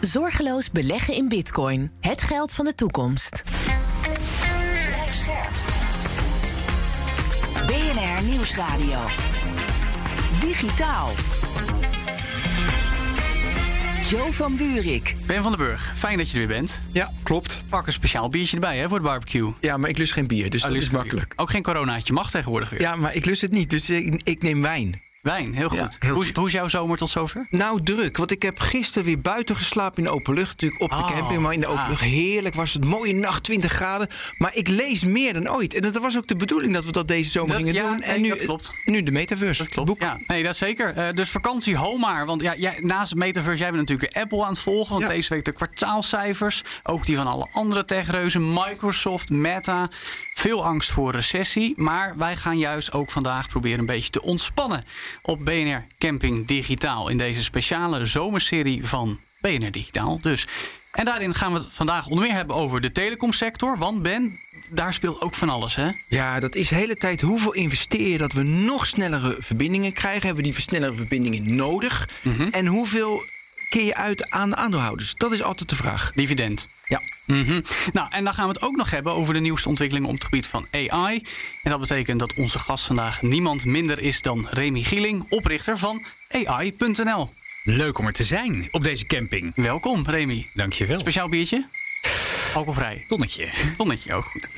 Zorgeloos beleggen in bitcoin. Het geld van de toekomst. Blijf scherp. BNR Nieuwsradio. Digitaal. Joe van Buurik. Ben van den Burg, fijn dat je er weer bent. Ja, klopt. Pak een speciaal biertje erbij hè, voor de barbecue. Ja, maar ik lust geen bier, dus Oh, dat is makkelijk. bier. Ook geen coronaatje mag tegenwoordig weer. Ja, maar ik lust het niet, dus ik, ik neem wijn. Wijn, heel goed. Ja, heel hoe, goed. hoe is jouw zomer tot zover? Nou, druk, want ik heb gisteren weer buiten geslapen in de open lucht. Natuurlijk op de Oh, camping, maar in de open ah. lucht. Heerlijk was het. Mooie nacht, 20 graden. Maar ik lees meer dan ooit. En dat was ook de bedoeling dat we dat deze zomer Dat- gingen ja, doen. nee, En nu, dat klopt. nu de metaverse. Dat klopt. Boek. Ja, nee, dat zeker. Eh, dus vakantie, ho maar. Want ja, jij, naast metaverse, jij bent natuurlijk Apple aan het volgen. Want Ja. deze week de kwartaalcijfers. Ook die van alle andere techreuzen. Microsoft, Meta. Veel angst voor recessie. Maar wij gaan juist ook vandaag proberen een beetje te ontspannen. Op BNR Camping Digitaal. In deze speciale zomerserie van BNR Digitaal. Dus. En daarin gaan we het vandaag onder meer hebben over de telecomsector. Want Ben, daar speelt ook van alles, hè? Ja, dat is de hele tijd hoeveel investeer je dat we nog snellere verbindingen krijgen. Hebben we die versnellere verbindingen nodig? Mhm. En hoeveel keer je uit aan de aandeelhouders? Dat is altijd de vraag. Dividend. Ja. Mhm. Nou, en dan gaan we het ook nog hebben over de nieuwste ontwikkelingen op het gebied van AI. En dat betekent dat onze gast vandaag niemand minder is dan Remy Gieling, oprichter van AI.nl. Leuk om er te zijn op deze camping. Welkom, Remy. Dankjewel. Speciaal biertje? Alcoholvrij. Tonnetje. Tonnetje, ook goed.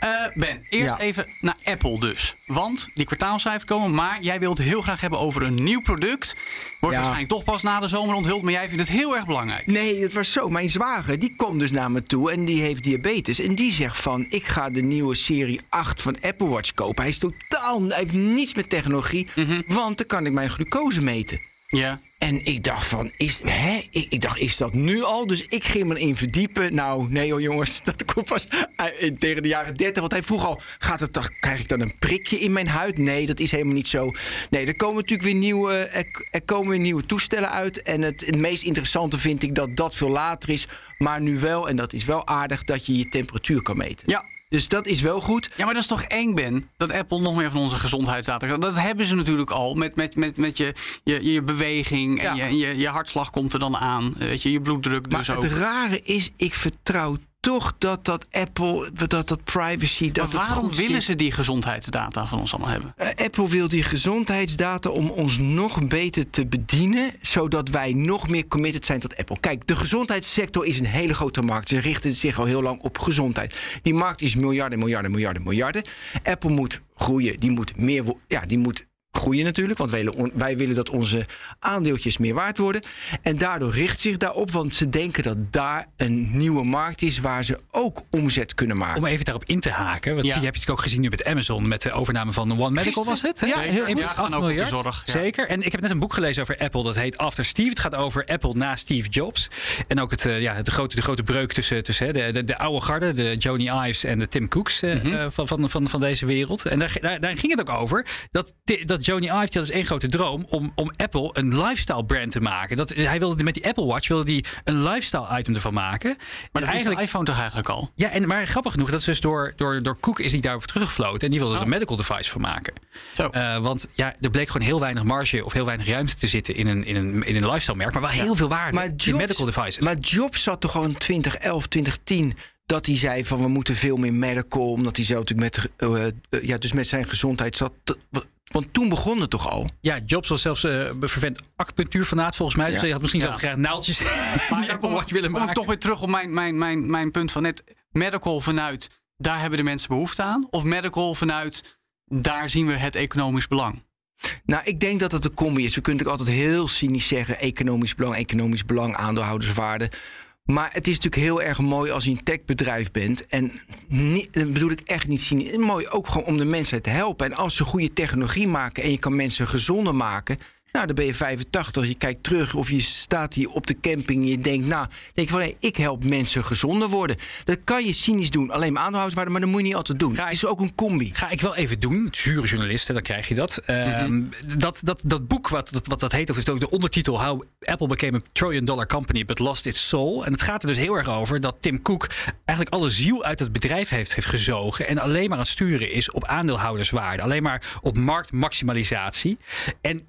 Eh, ben, eerst Ja. even naar Apple dus. Want die kwartaalcijfers komen, maar jij wilt het heel graag hebben over een nieuw product. Wordt Ja. waarschijnlijk toch pas na de zomer onthuld, maar jij vindt het heel erg belangrijk. Nee, het was zo. Mijn zwager die komt dus naar me toe en die heeft diabetes. En die zegt van, ik ga de nieuwe serie 8 van Apple Watch kopen. Hij is totaal, hij heeft niets met technologie, want dan kan ik mijn glucose meten. Ja. En ik dacht van, is, hè? Ik, ik dacht, is dat nu al? Dus ik ging me erin verdiepen. Nou, nee hoor jongens, dat komt pas eh, tegen de jaren 30. Want hij vroeg al, gaat het toch, krijg ik dan een prikje in mijn huid? Nee, dat is helemaal niet zo. Nee, er komen natuurlijk weer nieuwe, er, er komen weer nieuwe toestellen uit. En het, het meest interessante vind ik dat dat veel later is. Maar nu wel, en dat is wel aardig, dat je je temperatuur kan meten. Ja, Dus dat is wel goed. Ja, maar dat is toch eng, Ben? Dat Apple nog meer van onze gezondheidsdata... krijgt? Dat hebben ze natuurlijk al met, met, met, met je, je, je beweging. En Ja. je, je, je hartslag komt er dan aan. Weet je, je bloeddruk Maar dus ook. het rare is, ik vertrouw toch dat dat Apple, dat dat privacy, dat Maar waarom willen ze die gezondheidsdata van ons allemaal hebben? Eh, Apple wil die gezondheidsdata om ons nog beter te bedienen, zodat wij nog meer committed zijn tot Apple. Kijk, de gezondheidssector is een hele grote markt. Ze richten zich al heel lang op gezondheid. Die markt is miljarden, miljarden, miljarden, miljarden. Apple moet groeien, die moet meer, ja, die moet groeien natuurlijk, want wij, willen- wij willen dat onze aandeeltjes meer waard worden. En daardoor richt zich daarop, want ze denken dat daar een nieuwe markt is waar ze ook omzet kunnen maken. Om even daarop in te haken. Want Ja. je hebt het ook gezien nu met Amazon. Met de overname van One Medical was het? hè? Ja, heel goed. 1,8 Ja, gaan ook miljard. zorg, ja. Zeker. En ik heb net een boek gelezen over Apple. Dat heet After Steve. Het gaat over Apple na Steve Jobs. En ook het, eh, ja, de, grote, de grote breuk tussen, tussen hè, de, de, de oude garde. De Joni Ives en de Tim Cooks eh, Mhm. eh, van, van, van, van deze wereld. En daar, daar, daar ging het ook over. Dat, Ti- dat Joni die had dus één grote droom. Om, om Apple een lifestyle brand te maken. Dat, hij wilde met die Apple Watch wilde die een lifestyle item ervan maken. Maar en eigenlijk... is de iPhone toch eigenlijk al? ja, en, maar grappig genoeg, dat is dus door, door, door Cook is hij daarop teruggefloten. En die wilde er Oh. een medical device van maken. Zo. Eh, want ja, er bleek gewoon heel weinig marge of heel weinig ruimte te zitten in een, in een, in een lifestyle merk. Maar wel heel veel waarde Maar in Jobs, medical devices. Maar Jobs zat toch in 2011, 2010 dat hij zei van we moeten veel meer medical, omdat hij zelf natuurlijk met, eh, eh, ja, dus met zijn gezondheid zat. Want toen begon het toch al? ja, Jobs was zelfs eh vervent acupunctuurfanaat volgens mij. Dus je had misschien Ja. zelf graag naaldjes in Maar dan Apple kom, Watch willen kom ik maken. toch weer terug op mijn, mijn, mijn, mijn punt van net. Medical vanuit, daar hebben de mensen behoefte aan. Of medical vanuit, daar zien we het economisch belang. Nou, ik denk dat het een combi is. We kunnen natuurlijk altijd heel cynisch zeggen: economisch belang, economisch belang, aandeelhouderswaarde. Maar het is natuurlijk heel erg mooi als je een techbedrijf bent. En dat bedoel ik echt niet cynisch. Mooi ook gewoon om de mensheid te helpen. En als ze goede technologie maken en je kan mensen gezonder maken. Nou, dan ben je 85. Je kijkt terug of je staat hier op de camping en je denkt, nou, denk je van, hé, ik help mensen gezonder worden. Dat kan je cynisch doen, alleen maar aandeelhouderswaarde, maar dat moet je niet altijd doen. Ga Het ik- is ook een combi. Ga ik wel even doen. Juryjournalisten, dan krijg je dat. Ehm, dat, dat. Dat boek, wat dat, wat dat heet, of heeft ook de ondertitel How Apple Became a Trillion Dollar Company But Lost Its Soul. En het gaat er dus heel erg over dat Tim Cook eigenlijk alle ziel uit het bedrijf heeft, heeft gezogen. En alleen maar aan het sturen is op aandeelhouderswaarde. Alleen maar op marktmaximalisatie. En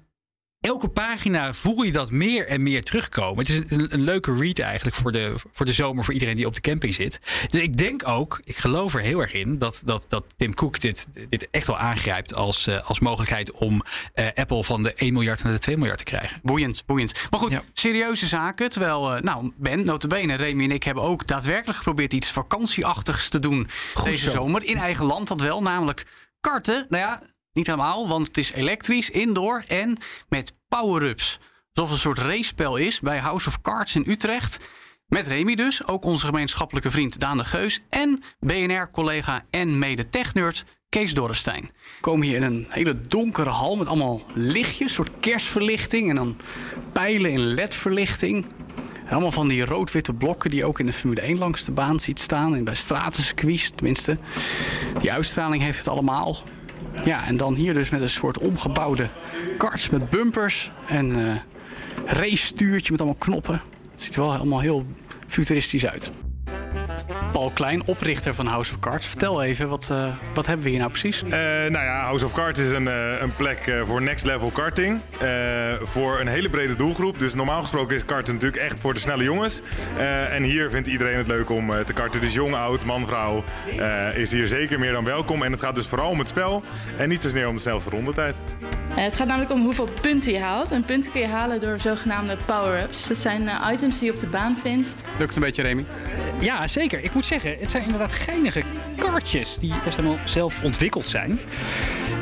elke pagina voel je dat meer en meer terugkomen. Het is een, een leuke read eigenlijk voor de, voor de zomer voor iedereen die op de camping zit. Dus ik denk ook, ik geloof er heel erg in dat, dat, dat Tim Cook dit, dit echt wel aangrijpt als, eh, als mogelijkheid om eh, Apple van de 1 miljard naar de 2 miljard te krijgen. Boeiend, boeiend. Maar goed, Ja. serieuze zaken. Terwijl, eh, nou, Ben, notabene, Remy en ik hebben ook daadwerkelijk geprobeerd iets vakantieachtigs te doen deze zo. zomer. In eigen land dat wel, namelijk karten. Nou ja, niet helemaal, want het is elektrisch, indoor en met power-ups. Alsof het een soort racepel is bij House of Cards in Utrecht. Met Remy dus, ook onze gemeenschappelijke vriend Daan de Geus... en BNR-collega en mede-technerd Kees Dorrestein. We komen hier in een hele donkere hal met allemaal lichtjes, een soort kerstverlichting... en dan pijlen in ledverlichting. En allemaal van die rood-witte blokken die je ook in de Formule 1 langs de baan ziet staan... en bij stratencircuits tenminste. Die uitstraling heeft het allemaal. Ja, en dan hier dus met een soort omgebouwde karts met bumpers en eh race-stuurtje met allemaal knoppen. Ziet er wel allemaal heel futuristisch uit. Paul Klein, oprichter van House of Cards. Vertel even, wat, eh, wat hebben we hier nou precies? Eh, nou ja, House of Cards is een, eh, een plek eh, voor next level karting. Eh, voor een hele brede doelgroep. Dus normaal gesproken is karten natuurlijk echt voor de snelle jongens. Eh, en hier vindt iedereen het leuk om eh, te karten. Dus jong, oud, man, vrouw eh, is hier zeker meer dan welkom. En het gaat dus vooral om het spel en niet zozeer om de snelste rondetijd. Eh, Het gaat namelijk om hoeveel punten je haalt. En punten kun je halen door zogenaamde power-ups. Dat zijn eh, items die je op de baan vindt. Lukt een beetje, Remy? Ja, zeker. Ik moet zeggen, het zijn inderdaad geinige kaartjes die best helemaal zelf ontwikkeld zijn.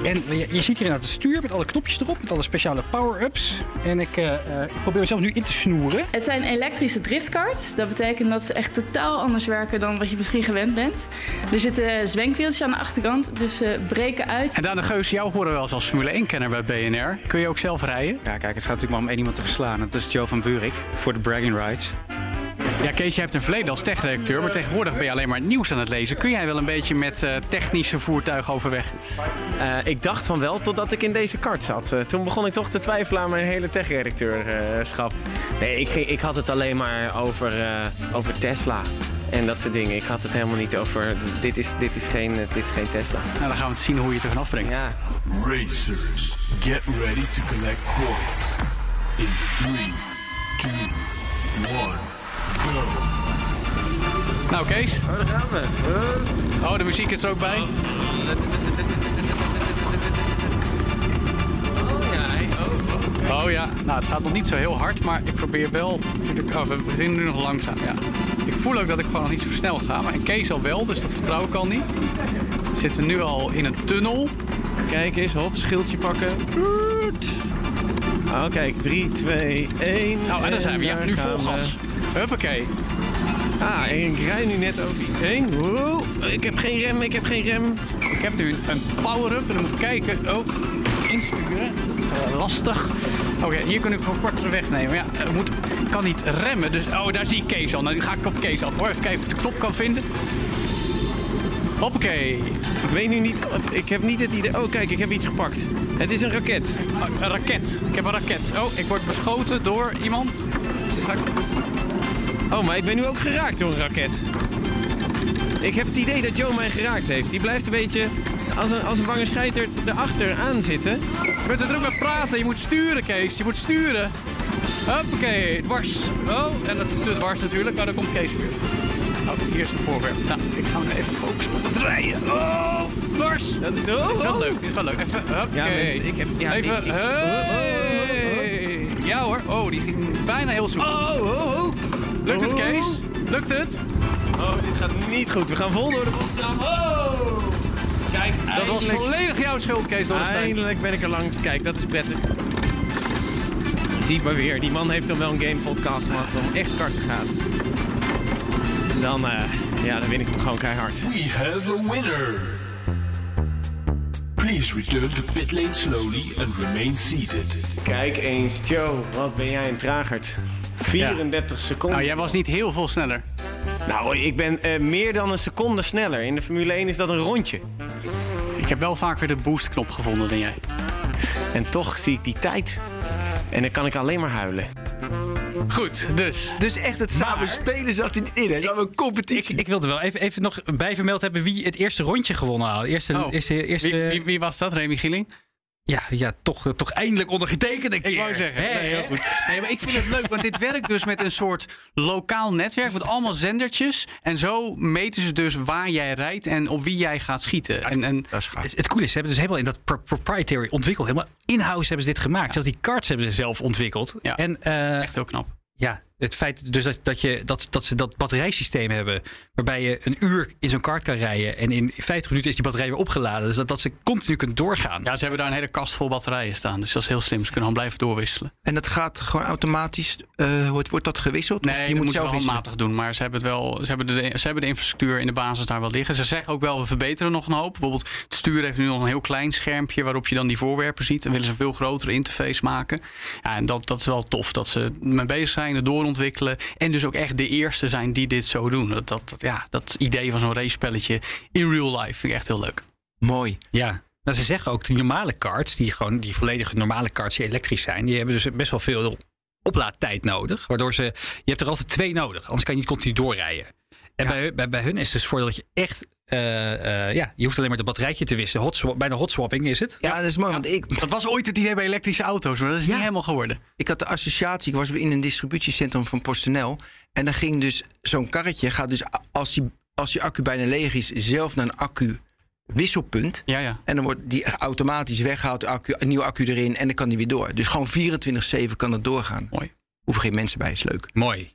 En je, je ziet hier inderdaad het stuur met alle knopjes erop, met alle speciale power-ups. En ik, eh, eh, ik probeer mezelf nu in te snoeren. Het zijn elektrische driftkarts. Dat betekent dat ze echt totaal anders werken dan wat je misschien gewend bent. Er zitten zwenkwieltjes aan de achterkant, dus ze breken uit. En Daan de Geus, jou horen we wel als Formule 1-kenner bij BNR. Kun je ook zelf rijden? Ja, kijk, het gaat natuurlijk maar om één iemand te verslaan. Dat is Joe van Buurik voor de Bragging Rights. Ja, Kees, je hebt een verleden als techredacteur, maar tegenwoordig ben je alleen maar nieuws aan het lezen. Kun jij wel een beetje met eh, technische voertuigen overweg? Eh, ik dacht van wel totdat ik in deze kart zat. Eh, toen begon ik toch te twijfelen aan mijn hele tech-redacteurschap. nee, ik, ging, ik had het alleen maar over, eh, over Tesla en dat soort dingen. Ik had het helemaal niet over. Dit is, dit is, geen, dit is geen Tesla. Nou, dan gaan we het zien hoe je het er vanaf brengt. Ja. Racers, get ready to collect points. In 3, 2, 1, go. Nou, Kees. Oh, daar gaan we. Oh, de muziek is er ook bij. Oh, ja. oh, oh. Oh ja, nou, het gaat nog niet zo heel hard, maar ik probeer wel. Oh, we beginnen nu nog langzaam, ja. Ik voel ook dat ik gewoon nog niet zo snel ga, maar en Kees al wel, dus dat vertrouw ik al niet. We zitten nu al in een tunnel. Kijk eens, hop, schildje pakken. Oh, kijk, 3, 2, 1. Nou, en daar zijn we. Ja, nu vol we. Huppakee. Ah, en ik rij nu net over iets heen. Wow. Ik heb geen rem, ik heb geen rem. Ik heb nu een power-up en dan moet ik kijken. Oh, insturen. Eh, lastig. Oké, hier kun ik voor kortere weg nemen. Ja, ik moet, kan niet remmen, dus... Oh, daar zie ik Kees al. Nou, nu ga ik op Kees af hoor. Even kijken of ik de knop kan vinden. Hoppakee. Ik weet nu niet, ik heb niet het idee. Oh, kijk, ik heb iets gepakt. Het is een raket. Oh, Een raket. Ik heb een raket. Oh, ik word beschoten door iemand. Oh, maar ik ben nu ook geraakt door een raket. Ik heb het idee dat Joe mij geraakt heeft. Die blijft een beetje als een, als een bange scheiter erachter aan zitten. Je bent er druk met praten. Je moet sturen, Kees. Je moet sturen. Hoppakee, dwars. Oh, en dat is dwars natuurlijk. Maar dan komt Kees weer. Oh, hier is een voorwerp. Nou, ik ga nu even focussen op het rijden. Oh, dwars. Dat is, wel leuk, dit is wel leuk. Even, hoppakee. Ja, mensen, ik heb- ja, Even, ik- ik- hey. Ja hoor, oh, die ging bijna heel soepel. Oh, oh, oh. Lukt het. Kees? Lukt het? Oh, dit gaat niet goed. We gaan vol door de boterham. Oh! Kijk, Dat was volledig jouw schuld, Kees Dorrestein. eindelijk ben ik er langs. Kijk, dat is prettig. Zie maar weer. Die man heeft dan wel een game podcast, maar als het om echt karten gaat. Dan, eh, ja, dan win ik hem gewoon keihard. We have a winner. Please return to pit lane slowly and remain seated. Kijk eens, Joe, wat ben jij een tragert. 34 seconden. Nou, jij was niet heel veel sneller. Nou, ik ben eh, meer dan een seconde sneller. In de Formule 1 is dat een rondje. Ik heb wel vaker de boostknop gevonden dan jij. En toch zie ik die tijd. En dan kan ik alleen maar huilen. Goed, dus. Dus echt het samen spelen zat er niet in. hè? Dat was een competitie. Ik wilde wel even, even nog bijvermeld hebben wie het eerste rondje gewonnen had. Eerste, Oh. eerste, eerste, Wie, wie, wie was dat, Remy Gieling? Ja, ja toch, toch eindelijk ondergetekend een Ik keer. wou zeggen. Nee, heel goed. Nee, maar ik vind het leuk, want dit werkt dus met een soort lokaal netwerk met allemaal zendertjes. En zo meten ze dus waar jij rijdt en op wie jij gaat schieten. En, en Dat is gaaf. Het, het coole is, ze hebben dus helemaal in dat pro- proprietary ontwikkeld. Helemaal in-house hebben ze dit gemaakt. Zelfs die cards hebben ze zelf ontwikkeld. Ja. En eh, echt heel knap. ja, het feit dus dat, dat, je, dat, dat ze dat batterijsysteem hebben... waarbij je een uur in zo'n kart kan rijden... en in 50 minuten is die batterij weer opgeladen. Dus dat, dat ze continu kunt doorgaan. Ja, ze hebben daar een hele kast vol batterijen staan. Dus dat is heel slim. Ze kunnen gewoon blijven doorwisselen. En dat gaat gewoon automatisch, eh, wordt, wordt dat gewisseld? Nee, Of je moet, moet het zelf wel wisselen? handmatig doen. Maar ze hebben, het wel, ze, hebben de, ze hebben de infrastructuur in de basis daar wel liggen. Ze zeggen ook wel, we verbeteren nog een hoop. Bijvoorbeeld, het stuur heeft nu nog een heel klein schermpje... waarop je dan die voorwerpen ziet. Dan willen ze een veel grotere interface maken. Ja, en dat, dat is wel tof. Dat ze mee bezig zijn, het doorontwikkelen. En dus ook echt de eerste zijn die dit zo doen. Dat, dat, dat- ja, dat idee van zo'n race-spelletje in real life vind ik echt heel leuk. Mooi. Ja. Nou, ze zeggen ook, die normale karts, die gewoon die volledige normale karts die elektrisch zijn, die hebben dus best wel veel oplaadtijd nodig. Waardoor ze, je hebt er altijd twee nodig, anders kan je niet continu doorrijden. En bij, bij, bij hun is dus het voordeel dat je echt, eh, eh, ja, je hoeft alleen maar de batterijtje te wisselen. Hot swap, bijna hot swapping is het. Ja, dat is mooi, want ik, Dat was ooit het idee bij elektrische auto's, maar dat is niet helemaal geworden. ik had de associatie, ik was in een distributiecentrum van PostNL. En dan ging dus zo'n karretje, gaat dus als die, als die accu bijna leeg is, zelf naar een accu wisselpunt. Ja, ja. En dan wordt die automatisch weggehaald, accu, een nieuwe accu erin en dan kan die weer door. Dus gewoon 24-7 kan het doorgaan. Mooi. Hoeven geen mensen bij, is leuk. Mooi.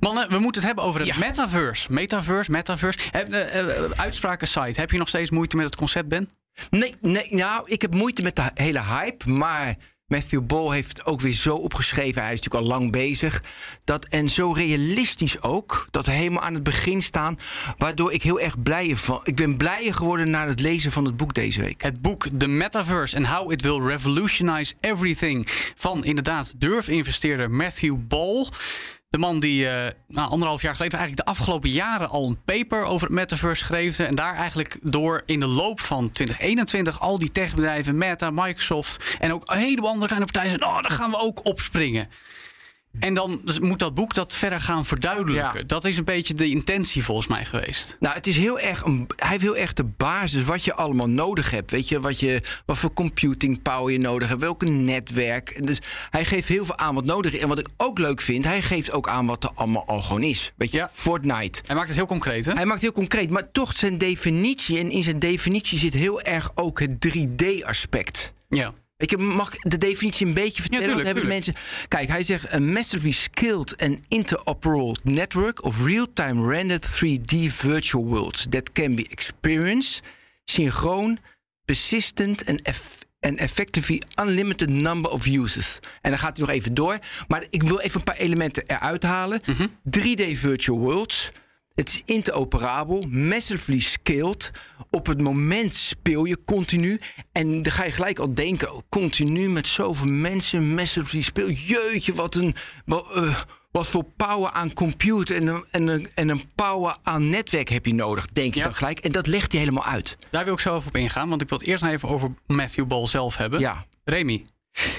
Mannen, we moeten het hebben over het Ja. metaverse. Metaverse, metaverse. Heb, eh, eh, uitspraken site. Heb je nog steeds moeite met het concept, Ben? Nee, nee, nou, ik heb moeite met de hele hype. Maar Matthew Ball heeft ook weer zo opgeschreven. Hij is natuurlijk al lang bezig. Dat, en zo realistisch ook. Dat we helemaal aan het begin staan. Waardoor ik heel erg blij van. Ik ben blijer geworden na het lezen van het boek deze week. Het boek The Metaverse and How It Will Revolutionize Everything van inderdaad durfinvesteerder Matthew Ball. De man die eh, nou, anderhalf jaar geleden, eigenlijk de afgelopen jaren al een paper over het metaverse schreef. En daar eigenlijk door in de loop van 2021 al die techbedrijven, Meta, Microsoft en ook een heleboel andere kleine partijen zeiden, oh, daar gaan we ook opspringen. En dan moet dat boek dat verder gaan verduidelijken. Ja. Dat is een beetje de intentie volgens mij geweest. Nou, het is heel erg een, hij heeft heel erg de basis wat je allemaal nodig hebt. Weet je, wat, je, wat voor computing power je nodig hebt, welk netwerk. Dus hij geeft heel veel aan wat nodig is. En wat ik ook leuk vind, hij geeft ook aan wat er allemaal al gewoon is. Weet je, Ja. Fortnite. Hij maakt het heel concreet, hè? Hij maakt het heel concreet, maar toch zijn definitie. En in zijn definitie zit heel erg ook het 3D-aspect. Ja. Je, mag ik de definitie een beetje vertellen? tuurlijk, Want hebben mensen. Kijk, hij zegt: a massively skilled and interoperable network of real-time rendered 3D virtual worlds that can be experienced, synchroon, persistent and eff- and effectively unlimited number of users. En dan gaat hij nog even door. Maar ik wil even een paar elementen eruit halen. 3D virtual worlds. Het is interoperabel, massively scaled. Op het moment speel je continu. En dan ga je gelijk al denken: oh, continu met zoveel mensen, massively speel. Jeetje, wat een. Wat, eh, wat voor power aan computer en een, en, een, en een power aan netwerk heb je nodig, denk je Ja. dan gelijk. En dat legt hij helemaal uit. Daar wil ik zo even op ingaan, want ik wil het eerst nog even over Matthew Ball zelf hebben. Ja. Remy.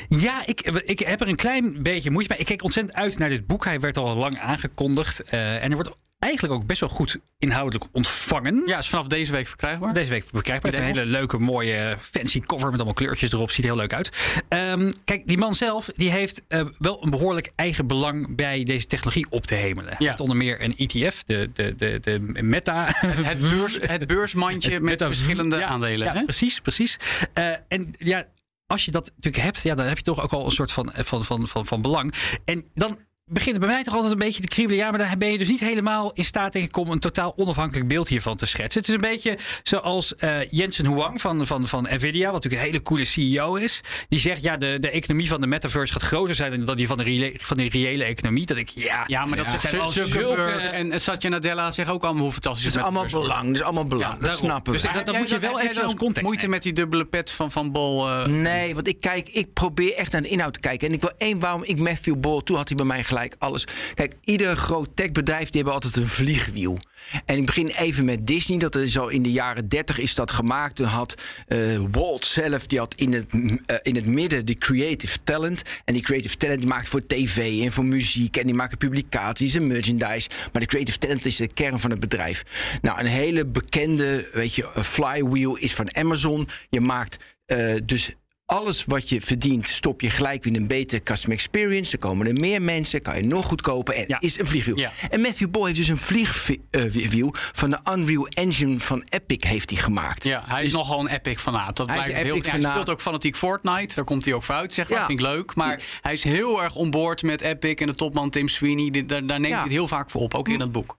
Ja, ik, ik heb er een klein beetje moeite mee. Ik keek ontzettend uit naar dit boek. Hij werd al lang aangekondigd. eh, en er wordt eigenlijk ook best wel goed inhoudelijk ontvangen. Ja, is vanaf deze week verkrijgbaar. Deze week verkrijgbaar. Het een hele leuke, mooie, fancy cover met allemaal kleurtjes erop. Ziet er heel leuk uit. Ehm, kijk, die man zelf die heeft eh, wel een behoorlijk eigen belang bij deze technologie op te hemelen. Hij heeft onder meer een ETF, de, de, de, de Meta. Het, beurs, het beursmandje Het met verschillende Ja, aandelen. Ja, hè? precies, precies. Eh, en ja, als je dat natuurlijk hebt, ja, dan heb je toch ook al een soort van, van, van, van, van belang. En dan begint bij mij toch altijd een beetje te kriebelen. Ja, maar dan ben je dus niet helemaal in staat, denk ik, om een totaal onafhankelijk beeld hiervan te schetsen. Het is een beetje zoals eh, Jensen Huang van, van, van Nvidia, wat natuurlijk een hele coole CEO is. Die zegt, ja, de, de economie van de metaverse gaat groter zijn dan die van de, reële, van de reële economie. Dat ik, ja, Ja, maar dat ja, zegt zijn al Zuckerberg zulke- en Satya Nadella zeggen ook allemaal hoe fantastisch Dat is het allemaal belang. Dat is allemaal belang. dat daarom. snappen we. Dus dat, moet je wel even als context Moeite nemen. met die dubbele pet van Van Bol. eh, Nee, want ik kijk, ik probeer echt naar de inhoud te kijken. En ik wil één waarom ik Matthew Ball, toen had hij bij mij gelijk alles. Kijk, ieder groot techbedrijf die hebben altijd een vliegwiel. En ik begin even met Disney. Dat is al in de jaren 30 is dat gemaakt. Had eh, Walt zelf, die had in het, eh, in het midden de creative talent. En die creative talent die maakt voor tv en voor muziek. En die maken publicaties en merchandise. Maar de creative talent is de kern van het bedrijf. Nou, een hele bekende, weet je, flywheel is van Amazon. Je maakt eh, dus alles wat je verdient, stop je gelijk weer in een betere customer experience. Er komen er meer mensen, kan je nog goedkoper. En Ja. is een vliegwiel. Ja. En Matthew Ball heeft dus een vliegwiel van de Unreal Engine van Epic heeft hij gemaakt. Ja, hij is nogal een epic fanaat. Dat Hij heel, ja, hij speelt ook fanatiek Fortnite. Daar komt hij ook voor uit, zeg maar. Ja. Vind ik leuk. Maar hij is heel erg onboord met Epic en de topman Tim Sweeney. Daar, daar neemt hij het heel vaak voor op, ook in dat boek.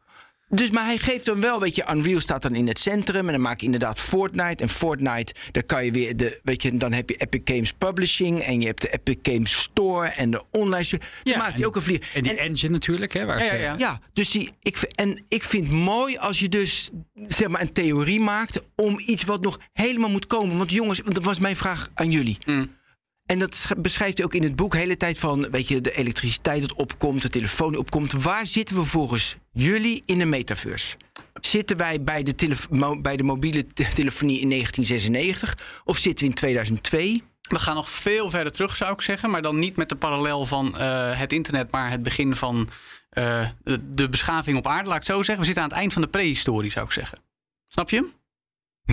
Dus, maar hij geeft dan wel, weet je, Unreal staat dan in het centrum. En dan maak je inderdaad Fortnite. En Fortnite, daar kan je weer de, weet je, dan heb je Epic Games Publishing. En je hebt de Epic Games Store en de online store. Dan hij en- ook een vlieg. En die engine natuurlijk, hè, waar Ja, ze- ja, ja. Ja, dus die, ik, en ik vind het mooi als je dus zeg maar een theorie maakt om iets wat nog helemaal moet komen. Want jongens, want dat was mijn vraag aan jullie. En dat sch- beschrijft hij ook in het boek de hele tijd van, weet je, de elektriciteit dat opkomt, de telefoon die opkomt. Waar zitten we volgens jullie in de metaverse? Zitten wij bij de, bij de mobiele te- telefonie in 1996 of zitten we in 2002? We gaan nog veel verder terug, zou ik zeggen. Maar dan niet met de parallel van eh, het internet, maar het begin van eh, de, de beschaving op aarde. Laat ik het zo zeggen. We zitten aan het eind van de prehistorie, zou ik zeggen. Snap je hem?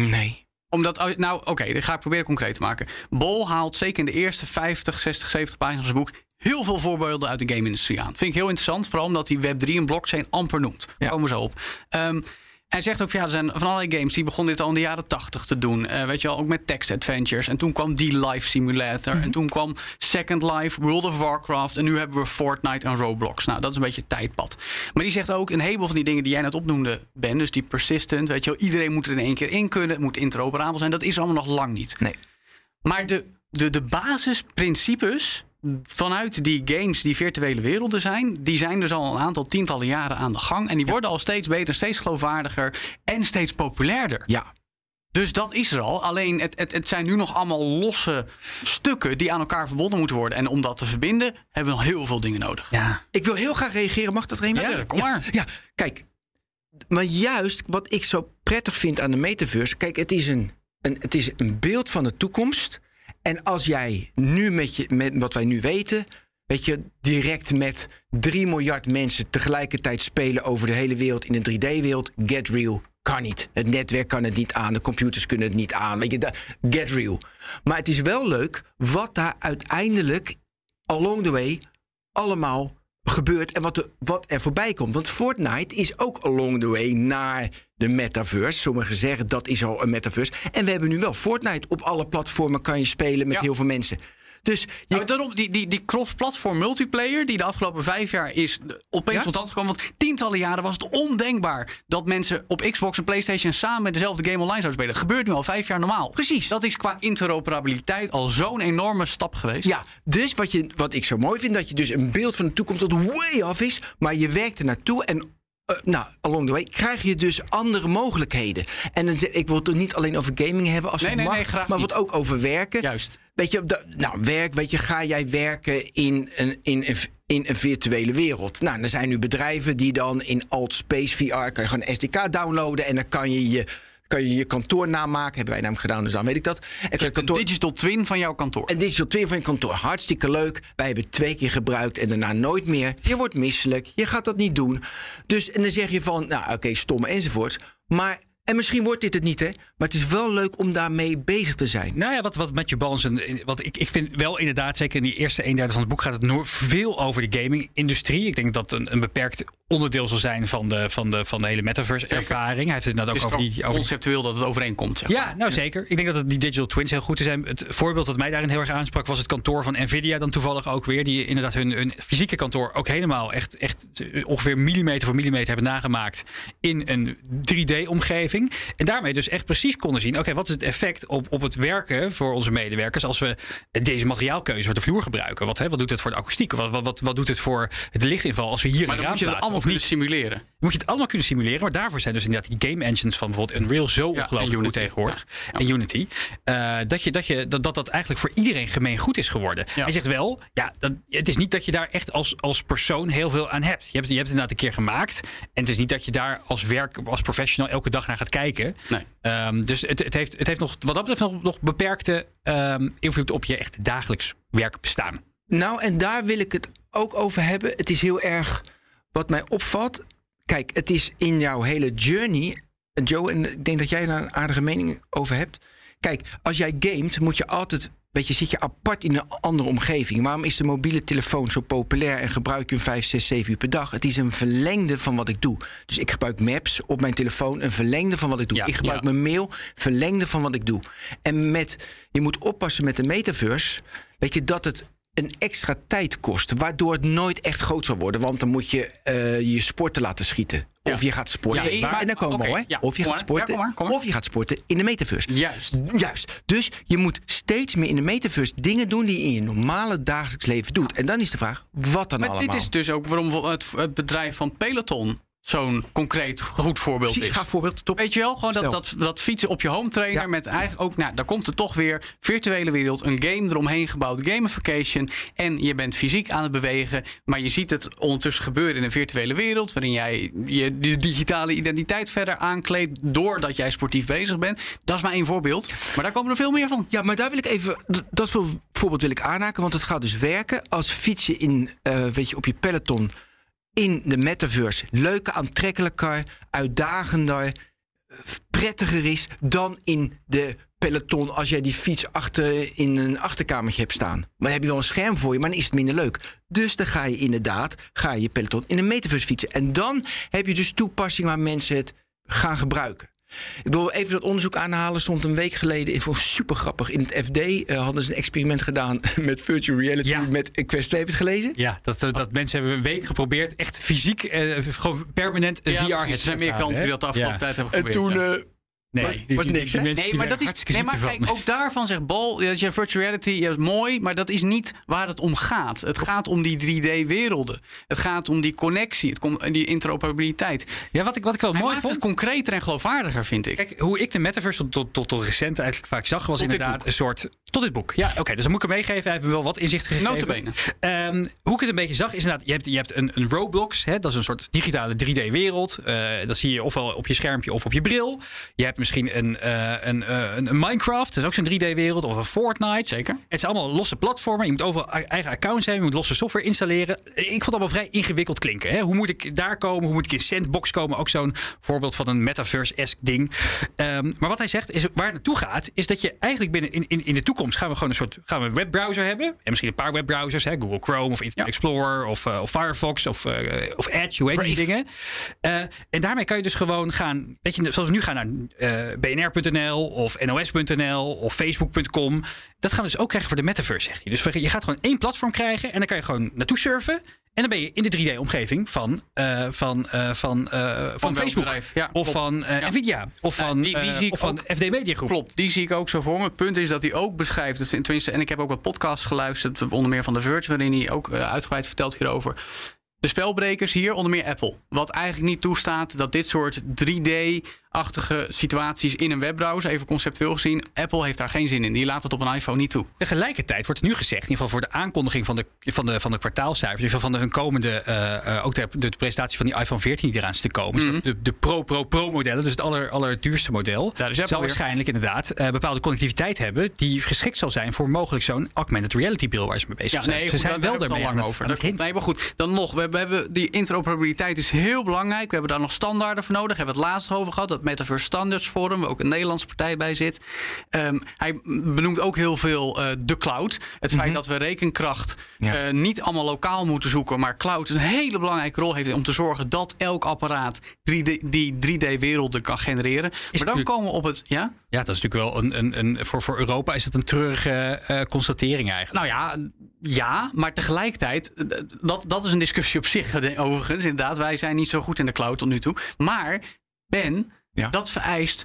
Nee. Omdat, oh, nou oké, dat ga ik proberen concreet te maken. Bol haalt zeker in de eerste 50, 60, 70 pagina's van zijn boek heel veel voorbeelden uit de game-industrie aan. Vind ik heel interessant, vooral omdat hij Web3 en blockchain amper noemt. Daar Ja. komen we zo op. Ehm, hij zegt ook, ja, er zijn van allerlei games die begonnen dit al in de jaren 80 te doen. Eh, weet je wel, ook met text adventures. En toen kwam die Life Simulator. En toen kwam Second Life, World of Warcraft. En nu hebben we Fortnite en Roblox. Nou, dat is een beetje het tijdpad. Maar die zegt ook, een heleboel van die dingen die jij net opnoemde, Ben. Dus die persistent, weet je wel. Iedereen moet er in één keer in kunnen. Het moet interoperabel zijn. Dat is allemaal nog lang niet. Nee. Maar de, de, de basisprincipes vanuit die games die virtuele werelden zijn, die zijn dus al een aantal tientallen jaren aan de gang. En die worden al steeds beter, steeds geloofwaardiger en steeds populairder. Ja. Dus dat is er al. Alleen het, het, het zijn nu nog allemaal losse stukken die aan elkaar verbonden moeten worden. En om dat te verbinden hebben we nog heel veel dingen nodig. Ja. Ik wil heel graag reageren. Mag dat, Remy? Ja, kom maar. Ja, kijk. Maar juist wat ik zo prettig vind aan de metaverse. Kijk, het is een, een, het is een beeld van de toekomst. En als jij nu met, je, met wat wij nu weten. Weet je, direct met 3 miljard mensen tegelijkertijd spelen over de hele wereld in een 3D-wereld. Get real. Kan niet. Het netwerk kan het niet aan. De computers kunnen het niet aan. Weet je, get real. Maar het is wel leuk wat daar uiteindelijk along the way allemaal gebeurt en wat er, wat er voorbij komt. Want Fortnite is ook along the way naar de metaverse. Sommigen zeggen dat is al een metaverse. En we hebben nu wel Fortnite op alle platformen kan je spelen met Ja. heel veel mensen. Dus je, Nou, daarom, die, die, die cross-platform multiplayer die de afgelopen vijf jaar is opeens Ja? tot stand gekomen. Want tientallen jaren was het ondenkbaar dat mensen op Xbox en PlayStation samen met dezelfde game online zouden spelen. Gebeurt nu al vijf jaar normaal. Precies. Dat is qua interoperabiliteit al zo'n enorme stap geweest. Ja, dus wat, je, wat ik zo mooi vind, dat je dus een beeld van de toekomst dat way off is, maar je werkt er naartoe en. Eh, nou, along the way krijg je dus andere mogelijkheden. En dan, zeg- ik wil het niet alleen over gaming hebben als Nee, het nee, mag, nee, graag maar wat ook over werken. Juist. Weet je, nou, werk, weet je, ga jij werken in een, in, een, in een virtuele wereld? Nou, er zijn nu bedrijven die dan in Alt Space VR kan je gewoon een SDK downloaden en dan kan je je, kan je, je kantoor namaken. Hebben wij namelijk gedaan, dus dan weet ik dat. En je Een digital twin van jouw kantoor. en digital twin van je kantoor. Hartstikke leuk. Wij hebben het twee keer gebruikt en daarna nooit meer. Je wordt misselijk. Je gaat dat niet doen. Dus, en dan zeg je van, nou oké, stom enzovoorts. Maar, en misschien wordt dit het niet, hè. Maar het is wel leuk om daarmee bezig te zijn. Nou ja, wat, wat Matthew Balls en wat ik, ik vind wel inderdaad, zeker in die eerste een derde van het boek gaat het nog veel over de gaming-industrie. Ik denk dat een, een beperkt onderdeel zal zijn van de, van de, van de hele metaverse-ervaring. Hij heeft het inderdaad Het ook over die... Over conceptueel dat het overeenkomt. Zeg. ja, nou zeker. Ik denk dat het die digital twins heel goed zijn. Het voorbeeld dat mij daarin heel erg aansprak was het kantoor van Nvidia dan toevallig ook weer. Die inderdaad hun, hun fysieke kantoor ook helemaal echt, echt ongeveer millimeter voor millimeter hebben nagemaakt in een 3D-omgeving. En daarmee dus echt precies konden zien, oké, wat is het effect op, op het werken voor onze medewerkers als we deze materiaalkeuze voor de vloer gebruiken? Wat, hè, wat doet het voor de akoestiek? Wat, wat, wat, wat doet het voor het lichtinval als we hier Maar een raam plaatsen allemaal of kunnen niet? simuleren. Moet je het allemaal kunnen simuleren. Maar daarvoor zijn dus inderdaad die game engines van bijvoorbeeld Unreal zo ongelooflijk goed tegenwoordig. Ja. En Unity. eh, dat, je, dat, je, dat, dat dat eigenlijk voor iedereen gemeen goed is geworden. Ja. Hij zegt wel, ja, dat, het is niet dat je daar echt als, als persoon heel veel aan hebt. Je, hebt. je hebt het inderdaad een keer gemaakt. En het is niet dat je daar als werk, als professional elke dag naar gaat kijken. Nee. Ehm, dus het, het, heeft, het heeft nog, wat dat betreft nog, nog beperkte ehm, invloed op je echt dagelijks werk bestaan. Nou, en daar wil ik het ook over hebben. Het is heel erg wat mij opvalt. Kijk, het is in jouw hele journey. Joe, en ik denk dat jij daar een aardige mening over hebt. Kijk, als jij gamet, moet je altijd. Weet je, zit je apart in een andere omgeving. Waarom is de mobiele telefoon zo populair en gebruik je hem 5, 6, 7 uur per dag? Het is een verlengde van wat ik doe. Dus ik gebruik Maps op mijn telefoon, een verlengde van wat ik doe. Ja, ik gebruik ja. mijn mail, verlengde van wat ik doe. En met, je moet oppassen met de metaverse. Weet je, dat het een extra tijd kost. Waardoor het nooit echt groot zal worden. Want dan moet je eh, je sporten laten schieten. Of je gaat sporten. Ja, Maar- en dan komen we hoor. ja, of je kom gaat sporten. kom maar, kom maar. Of je gaat sporten in de metaverse. Juist. Juist. Dus je moet steeds meer in de metaverse dingen doen die je in je normale dagelijks leven doet. En dan is de vraag, wat dan Maar allemaal? dit is dus ook waarom het, het bedrijf van Peloton zo'n concreet goed voorbeeld Precies, is. ga voorbeeld top. Weet je wel, gewoon dat, dat, dat fietsen op je home trainer Ja. met eigenlijk ook, nou, daar komt er toch weer virtuele wereld, een game eromheen gebouwd, gamification. En je bent fysiek aan het bewegen, maar je ziet het ondertussen gebeuren in een virtuele wereld, waarin jij je digitale identiteit verder aankleedt doordat jij sportief bezig bent. Dat is maar één voorbeeld, maar daar komen er veel meer van. Ja, maar daar wil ik even. Dat voor- voorbeeld wil ik aanhaken. Want het gaat dus werken als fiets je in, eh, weet je, op je peloton in de metaverse. Leuker, aantrekkelijker, uitdagender, eh, prettiger is dan in de peloton als jij die fiets achter in een achterkamertje hebt staan. Maar dan heb je wel een scherm voor je, maar dan is het minder leuk. Dus dan ga je inderdaad, ga je peloton in een metaverse fietsen. En dan heb je dus toepassing waar mensen het gaan gebruiken. Ik wil even dat onderzoek aanhalen. Stond een week geleden. Ik vond het super grappig. In het FD eh, hadden ze een experiment gedaan met virtual reality. Ja. Met Quest 2. Heb je het gelezen? Ja, dat, eh, dat mensen hebben een week geprobeerd echt fysiek, eh, gewoon permanent een Ja, VR er zijn meer te klanten die dat de afgelopen tijd hebben En geprobeerd. toen. Nee, Was- was niks, Nee, maar dat is. Nee, maar kijk, ook daarvan zegt Bal. Dat je virtual reality ja, is mooi, maar dat is niet waar het om gaat. Het gaat om die 3D-werelden. Het gaat om die connectie, het komt die interoperabiliteit. Ja, wat ik, wat ik wel Hij mooi vond. het concreter en geloofwaardiger, vind ik. Kijk, hoe ik de metaverse tot, tot, tot, tot recent eigenlijk vaak zag, was Tot inderdaad een soort. Tot dit boek. Ja, oké. dus dan moet ik hem meegeven. Hij heeft me wel wat inzicht gegeven. Notabene. Ehm, hoe ik het een beetje zag, is inderdaad, je hebt, je hebt een, een Roblox. Hè, dat is een soort digitale 3D-wereld. Eh, dat zie je ofwel op je schermpje of op je bril. Je hebt misschien een, eh, een, eh, een, een Minecraft, dat is ook zo'n 3D-wereld. Of een Fortnite. Zeker. Het zijn allemaal losse platformen. Je moet overal eigen accounts hebben. Je moet losse software installeren. Ik vond het allemaal vrij ingewikkeld klinken. Hè? Hoe moet ik daar komen? Hoe moet ik in Sandbox komen? Ook zo'n voorbeeld van een metaverse-esque ding. Ehm, maar wat hij zegt, is waar het naartoe gaat, is dat je eigenlijk binnen in, in, in de toekomst gaan we gewoon een soort gaan we een webbrowser hebben. En misschien een paar webbrowsers, hè? Google Chrome of Internet Explorer of, eh, of Firefox of, of Edge, hoe heet die dingen. En daarmee kan je dus gewoon gaan, weet je, zoals we nu gaan naar eh, bnr.nl of nos.nl of facebook.com. Dat gaan we dus ook krijgen voor de metaverse, zegt hij. Dus je gaat gewoon één platform krijgen en dan kan je gewoon naartoe surfen. En dan ben je in de 3D-omgeving van, eh, van, eh, van, eh, van, welk Facebook. bedrijf? Ja, of van Ja. Nvidia. Of van, die- zie ik of van FD Media Groep. Klopt, die zie ik ook zo voor me. Het punt is dat hij ook beschrijft, dat- tenminste, en ik heb ook wat podcasts geluisterd, onder meer van The Verge, waarin hij ook uitgebreid vertelt hierover. De spelbrekers hier, onder meer Apple. Wat eigenlijk niet toestaat dat dit soort 3D-achtige situaties in een webbrowser, even conceptueel gezien, Apple heeft daar geen zin in. Die laat het op een iPhone niet toe. Tegelijkertijd wordt nu gezegd, in ieder geval voor de aankondiging van de, van de, van de kwartaalcijfers, in ieder geval van de hun komende, eh, eh, ook de, de presentatie van die iPhone 14 die eraan is te komen, dat de, de Pro Pro Pro modellen, dus het aller, allerduurste model, Daar is Apple zal weer. waarschijnlijk inderdaad eh, bepaalde connectiviteit hebben die geschikt zal zijn voor mogelijk zo'n augmented reality bril waar ze mee bezig Ja, zijn. nee, ze goed, zijn wel daarmee lang over. Dat. Nee, maar goed, dan nog. We, we hebben die interoperabiliteit is heel belangrijk. We hebben daar nog standaarden voor nodig. We hebben het laatst over gehad. Het Metaverse Standards Forum, waar ook een Nederlandse partij bij zit. Ehm, hij benoemt ook heel veel eh, de cloud. Het feit dat we rekenkracht Ja. eh, niet allemaal lokaal moeten zoeken, maar cloud een hele belangrijke rol heeft om te zorgen dat elk apparaat 3D, die 3D-werelden kan genereren. maar dan komen we op het. Ja? Ja, dat is natuurlijk wel een. een, een voor, voor Europa is het een treurige eh, constatering eigenlijk. Nou ja, ja, maar tegelijkertijd, dat, dat is een discussie op zich overigens. Inderdaad, wij zijn niet zo goed in de cloud tot nu toe. Maar, Ben, Ja. dat vereist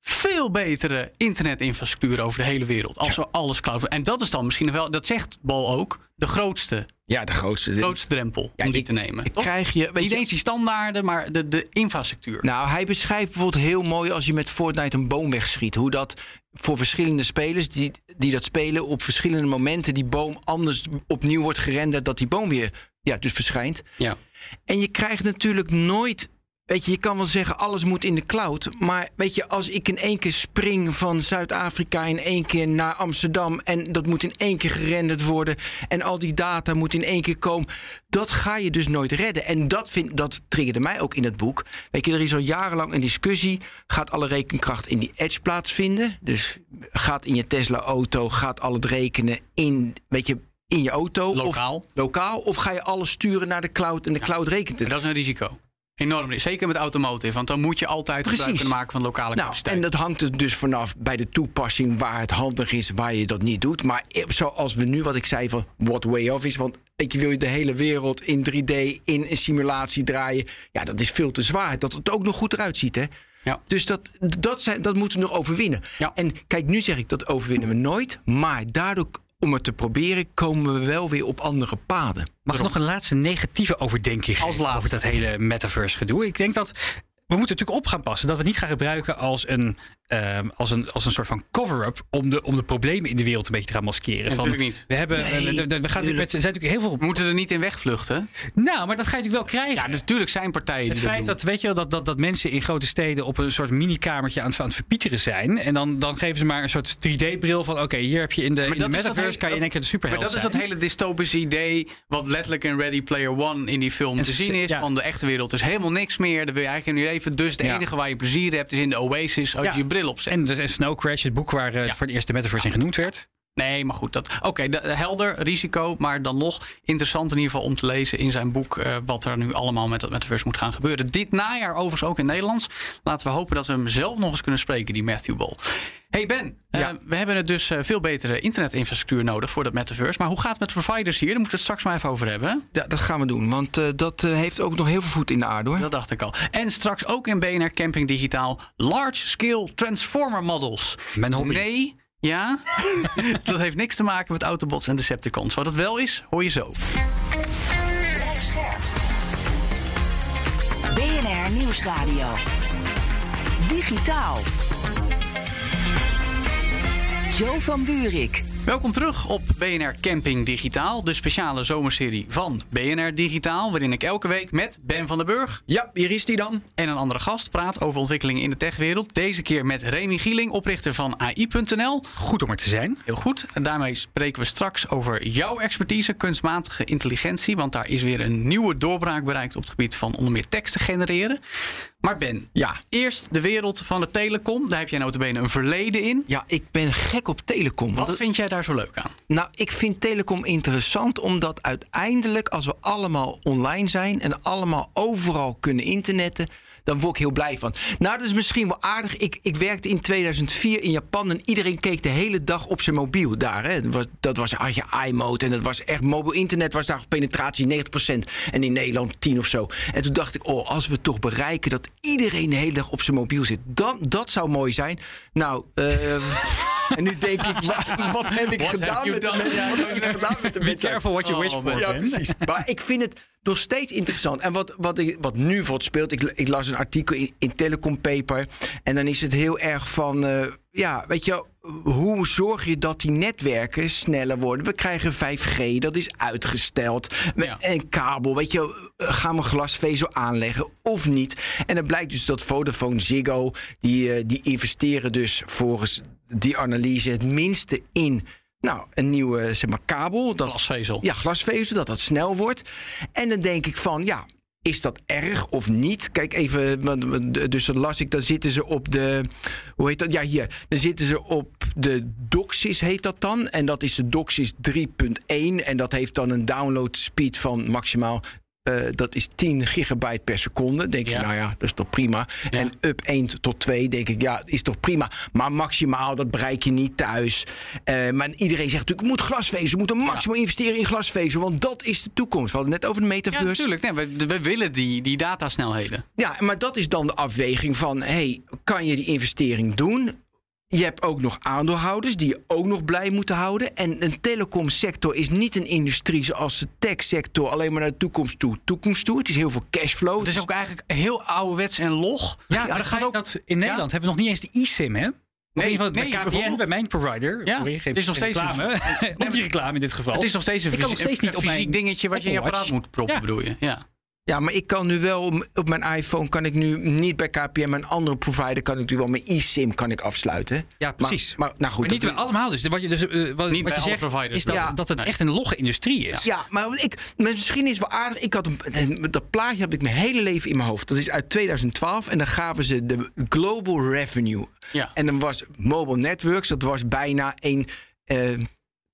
veel betere internetinfrastructuur over de hele wereld. Als we alles cloud... En dat is dan misschien wel, dat zegt Bol ook, de grootste, Ja, de grootste. grootste drempel Ja, om die ik- te nemen. ik krijg je- Niet je- eens die standaarden, maar de, de infrastructuur. Nou, hij beschrijft bijvoorbeeld heel mooi als je met Fortnite een boom wegschiet. Hoe dat voor verschillende spelers die, die dat spelen op verschillende momenten die boom anders opnieuw wordt gerenderd. Dat die boom weer ja, dus verschijnt. Ja. En je krijgt natuurlijk nooit. Weet je, je kan wel zeggen alles moet in de cloud. Maar weet je, als ik in één keer spring van Zuid-Afrika in één keer naar Amsterdam. En dat moet in één keer gerenderd worden. En al die data moet in één keer komen. Dat ga je dus nooit redden. En dat, vind, dat triggerde mij ook in het boek. Weet je, er is al jarenlang een discussie. Gaat alle rekenkracht in die edge plaatsvinden? Dus gaat in je Tesla-auto, gaat al het rekenen in, weet je, in je auto? Lokaal. Of, lokaal? Of ga je alles sturen naar de cloud en de cloud rekent het? Dat is een risico. Enorm. Zeker met automotive, want dan moet je altijd gebruik kunnen maken van lokale Nou, capaciteit. en dat hangt er dus vanaf bij de toepassing waar het handig is, waar je dat niet doet. Maar zoals we nu, wat ik zei van what way off is, want ik wil je de hele wereld in 3D in een simulatie draaien. Ja, dat is veel te zwaar. Dat het ook nog goed eruit ziet, hè? Ja. Dus dat, dat, zijn, dat moeten we nog overwinnen. Ja. En kijk, nu zeg ik dat overwinnen we nooit. Maar daardoor, om het te proberen, komen we wel weer op andere paden. Mag ik nog een laatste negatieve overdenking Als laatste. over dat hele metaverse gedoe? Ik denk dat we moeten natuurlijk op gaan passen dat we het niet gaan gebruiken als een, ehm, als een, als een soort van cover-up om de, om de problemen in de wereld een beetje te gaan maskeren. Van, natuurlijk niet. We, hebben, Nee, we, we- we gaan natuurlijk met, er zijn natuurlijk heel veel. We moeten er niet in wegvluchten. Nou, maar dat ga je natuurlijk wel krijgen. Ja, dus natuurlijk zijn partijen Het die feit dat, dat, weet je wel, dat, dat, dat mensen in grote steden op een soort minikamertje aan het, aan het verpieteren zijn. En dan, dan geven ze maar een soort 3D-bril van: oké, hier heb je in de, in de dat is dat metaverse hele- kan je in één keer de Maar superheld dat is dat hele dystopische idee. wat letterlijk in Ready Player One in die film En te zien is. ja. van de echte wereld is helemaal niks meer. Dan wil je eigenlijk in je leven. Dus het Ja. enige waar je plezier hebt is in de Oasis. als Ja. je je bril opzet. En, en Snow Crash, het boek waar eh, voor het eerst de metaverse in genoemd werd. Nee, maar goed. dat- Oké, de- helder, risico. Maar dan nog interessant in ieder geval om te lezen in zijn boek. eh, wat er nu allemaal met dat metaverse moet gaan gebeuren. Dit najaar overigens ook in Nederlands. Laten we hopen dat we hem zelf nog eens kunnen spreken, die Matthew Ball. Hey Ben, eh, Ja. we hebben het dus eh, veel betere internetinfrastructuur nodig voor dat metaverse. Maar hoe gaat het met providers hier? Daar moeten we het straks maar even over hebben. Ja, dat gaan we doen, want eh, dat heeft ook nog heel veel voet in de aarde hoor. Dat dacht ik al. En straks ook in BNR Camping Digitaal large scale transformer models. Mijn hobby. Nee, ja. dat heeft niks te maken met Autobots en Decepticons. Wat het wel is, hoor je zo. BNR Nieuwsradio. Digitaal. Joe van Buurik. Welkom terug op BNR Camping Digitaal, de speciale zomerserie van BNR Digitaal, waarin ik elke week met Ben van den Burg Ja, hier is die dan. en een andere gast praat over ontwikkelingen in de techwereld. Deze keer met Remy Gieling, oprichter van AI.nl. Goed om er te zijn. Heel goed. En daarmee spreken we straks over jouw expertise, kunstmatige intelligentie. Want daar is weer een nieuwe doorbraak bereikt op het gebied van onder meer teksten genereren. Maar Ben, Ja. eerst de wereld van de telecom. Daar heb jij notabene een verleden in. Ja, ik ben gek op telecom. Wat vind jij daar zo leuk aan? Nou, ik vind telecom interessant omdat uiteindelijk, als we allemaal online zijn en allemaal overal kunnen internetten, dan word ik heel blij van. Nou, dat is misschien wel aardig. Ik, ik werkte in 2004 in Japan en iedereen keek de hele dag op zijn mobiel daar. Hè. Dat was, dat was had je iMode en dat was echt mobiel internet was daar penetratie 90% en in Nederland 10 of zo. En toen dacht ik, oh, als we toch bereiken dat iedereen de hele dag op zijn mobiel zit, dan dat zou mooi zijn. Nou, eh, en nu denk ik, wa- wat heb ik What gedaan met de mensen? Wat heb ik gedaan met de Be careful what you wish Oh, for. Ja, precies. Maar ik vind het nog steeds interessant. En wat, wat, ik, wat nu voor het speelt, ik, ik las een artikel in, in Telecom Paper. En dan is het heel erg van, eh, ja, weet je, hoe zorg je dat die netwerken sneller worden? We krijgen 5G, dat is uitgesteld. Ja. En kabel, weet je, eh, gaan we glasvezel aanleggen of niet? En dan blijkt dus dat Vodafone, Ziggo, die, eh, die investeren dus volgens die analyse het minste in... Nou, een nieuwe zeg maar, kabel. Dat, Glasvezel. ja, glasvezel, dat dat snel wordt. En dan denk ik van, ja, Is dat erg of niet? Kijk even, dus dan las ik, dan zitten ze op de, hoe heet dat? Ja, hier. Dan zitten ze op de DOCSIS, heet dat dan. En dat is de DOCSIS 3.1. En dat heeft dan een download speed van maximaal, eh, dat is 10 gigabyte per seconde. Denk ik, nou ja, dat is toch prima. En up 1 tot 2, denk ik, ja, is toch prima. Maar maximaal, dat bereik je niet thuis. Eh, maar iedereen zegt natuurlijk, moet glasvezel, we moeten maximaal investeren in glasvezel. Want dat is de toekomst. We hadden net over de Ja, metaverse. natuurlijk. Nee, we, we willen die, die datasnelheden. Ja, maar dat is dan de afweging van: hey, kan je die investering doen? Je hebt ook nog aandeelhouders die je ook nog blij moeten houden. En een telecomsector is niet een industrie zoals de techsector alleen maar naar de toekomst toe. Toekomst toe. Het is heel veel cashflow. Het is ook eigenlijk heel ouderwets en log. Ja, maar dat gaat ook. Dat, in Nederland hebben we nog niet eens de eSIM, hè? Geval nee, bij KPN, bijvoorbeeld. bij mijn provider. Ja, Sorry, het is nog steeds een- reclame. Op die reclame in dit geval. Het is nog steeds een, Ik kan nog steeds niet een fysiek dingetje wat je in je apparaat moet proppen, Ja. bedoel je? Ja. Ja, maar ik kan nu wel op- mijn iPhone kan ik nu niet bij maar een andere provider kan ik nu wel mijn eSIM kan ik afsluiten. Ja, precies. Maar, maar nou goed, Maar niet bij allemaal dus. Wat je, dus, eh, wat, wat bij je zegt providers. is dat, Ja. dat het Nee. echt een logge industrie is. Ja, maar ik, misschien is wel aardig. Ik had een, dat plaatje heb ik mijn hele leven in mijn hoofd. Dat is uit 2012 en dan gaven ze de global revenue. Ja. En dan was mobile networks, dat was bijna een. eh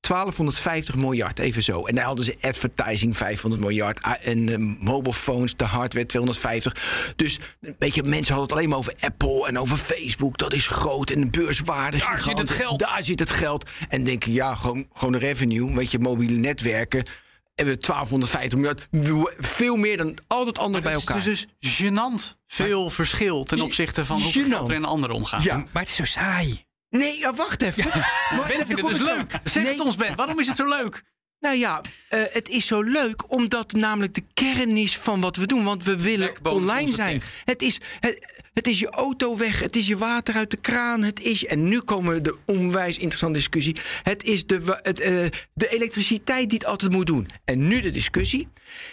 1250 miljard, even zo. En dan hadden ze advertising 500 miljard. En eh, mobile phones, de hardware 250. Dus weet je, mensen hadden het alleen maar over Apple en over Facebook. Dat is groot en de beurswaarde. Daar zit het geld. Daar zit het geld. En denken, ja, gewoon, gewoon de revenue. Weet je, mobiele netwerken. En we 1250 miljard. Veel meer dan al het andere bij Het is elkaar. dus, gênant veel verschil ten opzichte van hoe Gênant. er in de andere omgaat. Ja. Maar het is zo saai. Nee, ja, wacht even. Maar- Ben het dus zo. leuk. Zeg Nee. het ons, Ben. Waarom is het zo leuk? Nou ja, eh, het is zo leuk omdat namelijk de kern is van wat we doen. Want we willen online zijn. tech. Het is, het, het is je auto weg, het is je water uit de kraan. Het is, en nu komen we de onwijs interessante discussie. Het is de, het, eh, de elektriciteit die het altijd moet doen. En nu de discussie.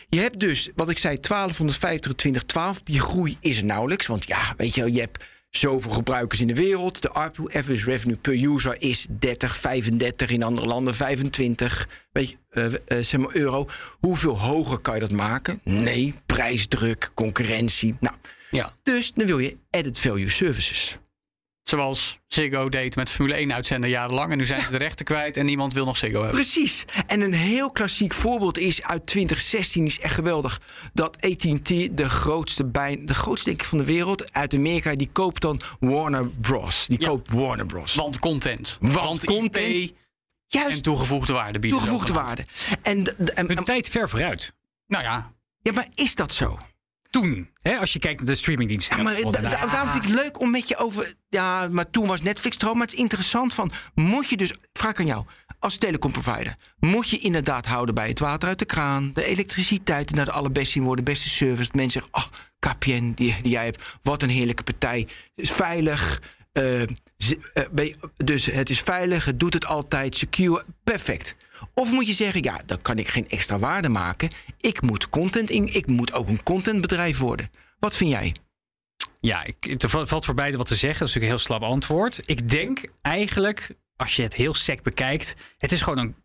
Je hebt dus, wat ik zei, 1250 2012. Die groei is er nauwelijks. Want ja, weet je, wel, je hebt zoveel gebruikers in de wereld. De ARPU, average revenue per user, is 30, 35. In andere landen 25 weet je, eh, eh, zeg maar euro. Hoeveel hoger kan je dat maken? Nee, prijsdruk, concurrentie. Nou, Ja. dus dan wil je added value services. Zoals Ziggo deed met Formule 1 uitzender jarenlang. En nu zijn ze de rechten kwijt en niemand wil nog Ziggo hebben. Precies. En een heel klassiek voorbeeld is uit 2016, is echt geweldig. Dat AT&T, de grootste, bij, de grootste denk ik van de wereld, uit Amerika, die koopt dan Warner Bros. Die Ja. koopt Warner Bros. Want content. Want content. IP Juist, en toegevoegde waarde bieden. toegevoegde waarde. En, de- de- en, Hun tijd ver vooruit. Nou ja, ja, maar is dat zo? Toen, hè, als je kijkt naar de streamingdiensten. Ja, maar da- da- daarom vind ik het leuk om met je over. Ja, maar toen was Netflix al. Maar het is interessant van. Moet je dus. Vraag aan jou. Als telecomprovider. Moet je inderdaad houden bij het water uit de kraan. De elektriciteit. Naar de allerbeste in worden. Beste service. Mensen zeggen. Oh, KPN die, die jij hebt. Wat een heerlijke partij. Is veilig. Eh, eh, dus het is veilig. Het doet het altijd. Secure. Perfect. Of moet je zeggen, ja, dan kan ik geen extra waarde maken. Ik moet content in. Ik moet ook een contentbedrijf worden. Wat vind jij? Ja, ik, er valt voor beide wat te zeggen. Dat is natuurlijk een heel slap antwoord. Ik denk eigenlijk, als je het heel sec bekijkt, het is gewoon een